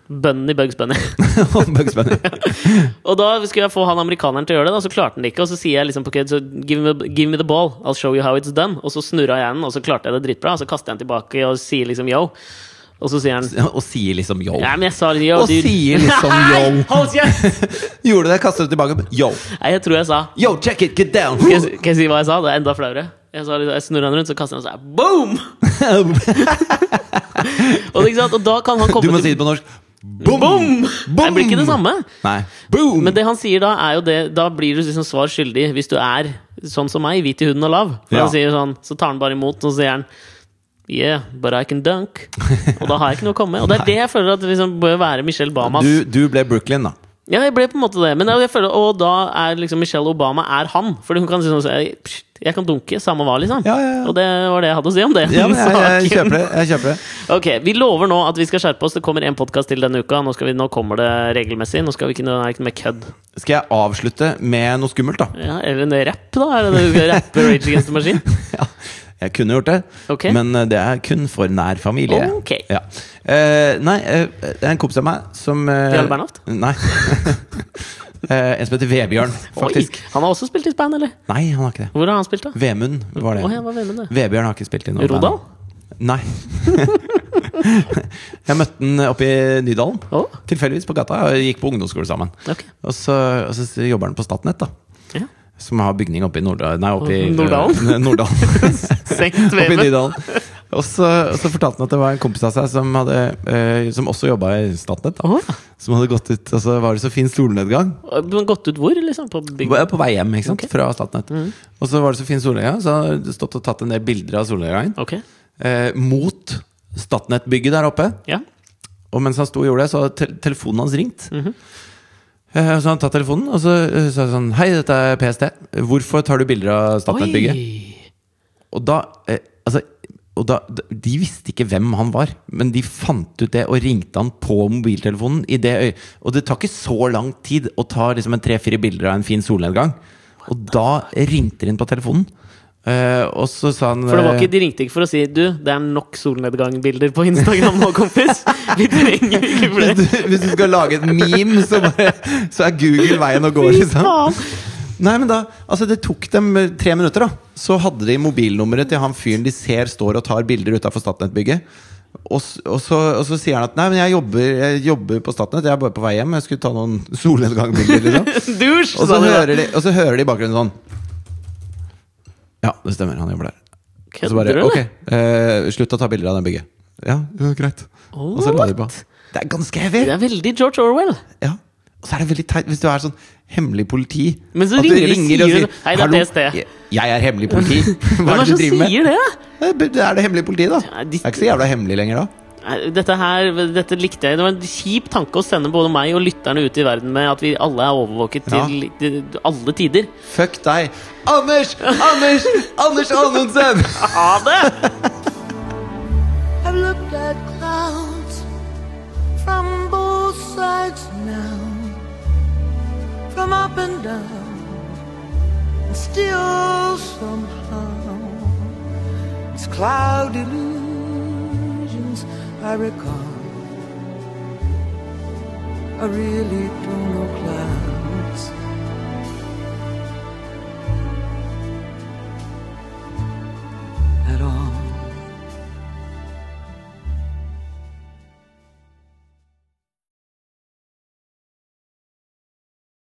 Bunny Bugs Bunny. [laughs] Og Bugs Bunny. [laughs] og da skulle jeg få han amerikaneren til å gjøre det, da, så klarte han det ikke. Og så sier jeg liksom på kødd så give me, give me the ball, I'll show you how it's done. Og så snurra jeg den, og så klarte jeg det dritbra. Og så kaster jeg den tilbake og sier liksom yo. Og så sier han Og sier liksom yo. Ja, men jeg sa yo, Og sier liksom [laughs] yo. Hold! Gjorde du det? Kastet du tilbake? Yo! Nei, jeg tror jeg sa Yo, check it, get down! Kan jeg, kan jeg si hva jeg sa? Det er enda flauere. Jeg, sa, jeg snurrer den rundt, så kaster han seg. og boom! Og, og da kan han komme Du må si det på norsk. Boom! Det blir ikke det samme. Nei. Boom! Men det han sier da, er jo det Da blir du liksom svar skyldig hvis du er sånn som meg, hvit i huden og lav. Ja. han sier sånn, Så tar han bare imot, og så sier han Yeah, but I can dunk. [laughs] Og da har jeg ikke noe å komme med. Og det er det jeg føler at liksom bør være Michelle Bamas. du, du ble Brooklyn, da. Ja, jeg ble på en måte det. Men jeg føler, og da er liksom Michelle Obama er han. Fordi hun kan si sånn «Pst, Jeg kan dunke, samme hva, liksom. Ja, ja, ja. Og det var det jeg hadde å si om det. Ja, men jeg, jeg [laughs] kjøper det. Jeg kjøper det. Ok, Vi lover nå at vi skal skjerpe oss. Det kommer en podkast til denne uka. Nå, skal vi, nå kommer det regelmessig. Nå skal vi ikke, er ikke med kødd. Skal jeg avslutte med noe skummelt, da? Ja, eller en rapp, da? Er det det du skal rappe Rage Against the Machine? [laughs] Ja, jeg kunne gjort det, okay. men eh, det er kun for nær familie. Ok. Ja. Uh, nei, eh, det er en kompis av meg som uh, Jarle Bernhoft? Nei. [laughs] En som heter Vebjørn, faktisk. Oi, han har også spilt i band, eller? Nei, han har ikke det. Hvor har han spilt, da? Vemund var det. Oh, ja, Vemund? Vebjørn har ikke spilt i noe Rodal? band. Nei. [laughs] jeg møtte han oppe i Nydalen. Oh. Tilfeldigvis på gata. og Gikk på ungdomsskole sammen. ok. Og så, og så jobber han på Statnett, da. Ja. Som har bygning oppe i Nordal Nei, oppe i? Norddalen. [laughs] Senkt [laughs] Oppe i Nydalen. Og så, og så fortalte han at det var en kompis av seg som, hadde, eh, som også jobba i Statnett. Da, som hadde gått ut, og så var det så fin solnedgang. Men gått ut hvor, liksom? På. På, vei hjem ikke sant? Okay. fra Statnett. Og så var det så fin solnedgang, så han hadde stått og tatt en del bilder av solnedgangen. Okay. Eh, mot Statnett-bygget der oppe. Ja. Og mens han sto og gjorde det, så hadde te telefonen hans ringt. Eh, så han tatt telefonen, og så eh, sa han sånn Hei, dette er PST. Hvorfor tar du bilder av Statnett-bygget? Og da eh, Altså og da, De visste ikke hvem han var, men de fant ut det og ringte han på mobiltelefonen. I det øy og det tar ikke så lang tid å ta liksom en tre-fire bilder av en fin solnedgang. Og da ringte de inn på telefonen, eh, og så sa han For det var eh, ikke, De ringte ikke for å si Du, det er nok solnedgangbilder på Instagram nå, kompis. [laughs] Vi trenger ikke hvis, flere. du, hvis du skal lage et meme, så, bare, så er Google veien å gå. Liksom. Nei, men da, altså Det tok dem eh, tre minutter, da. Så hadde de mobilnummeret til han fyren de ser står og tar bilder utafor Statnett-bygget. Og, og, så, og så sier han at Nei, men jeg jobber, jeg jobber på Statnett, jeg er bare på vei hjem. Jeg skulle ta noen solnedgangbilder. Liksom. [laughs] Dusj! Og, så hører de, og så hører de i bakgrunnen sånn Ja, det stemmer, han jobber der. Og så bare Kødder du, Ok, eller? eh, slutt å ta bilder av det bygget. Ja, det er greit. Og så la de på. Det er ganske heavy! Det er veldig George Orwell. Ja. Og så er det veldig teit hvis du er sånn hemmelig politi. Men så At du ringer de, og sier «Hei, det er det PST». Jeg, er hemmelig politi. [laughs] Hva er er det du driver med? sier det? Det sier det er det hemmelige politiet, da. Det er ikke så jævla hemmelig lenger da. Dette her, dette likte jeg. Det var en kjip tanke å sende både meg og lytterne ut i verden med at vi alle er overvåket Ja. til, til alle tider. Fuck deg. Anders! Anders! Anders Anundsen! [laughs] Ha det! I've looked at clouds from both sides now, from up and down, and still somehow it's cloud illusions I recall I really don't know clouds at all.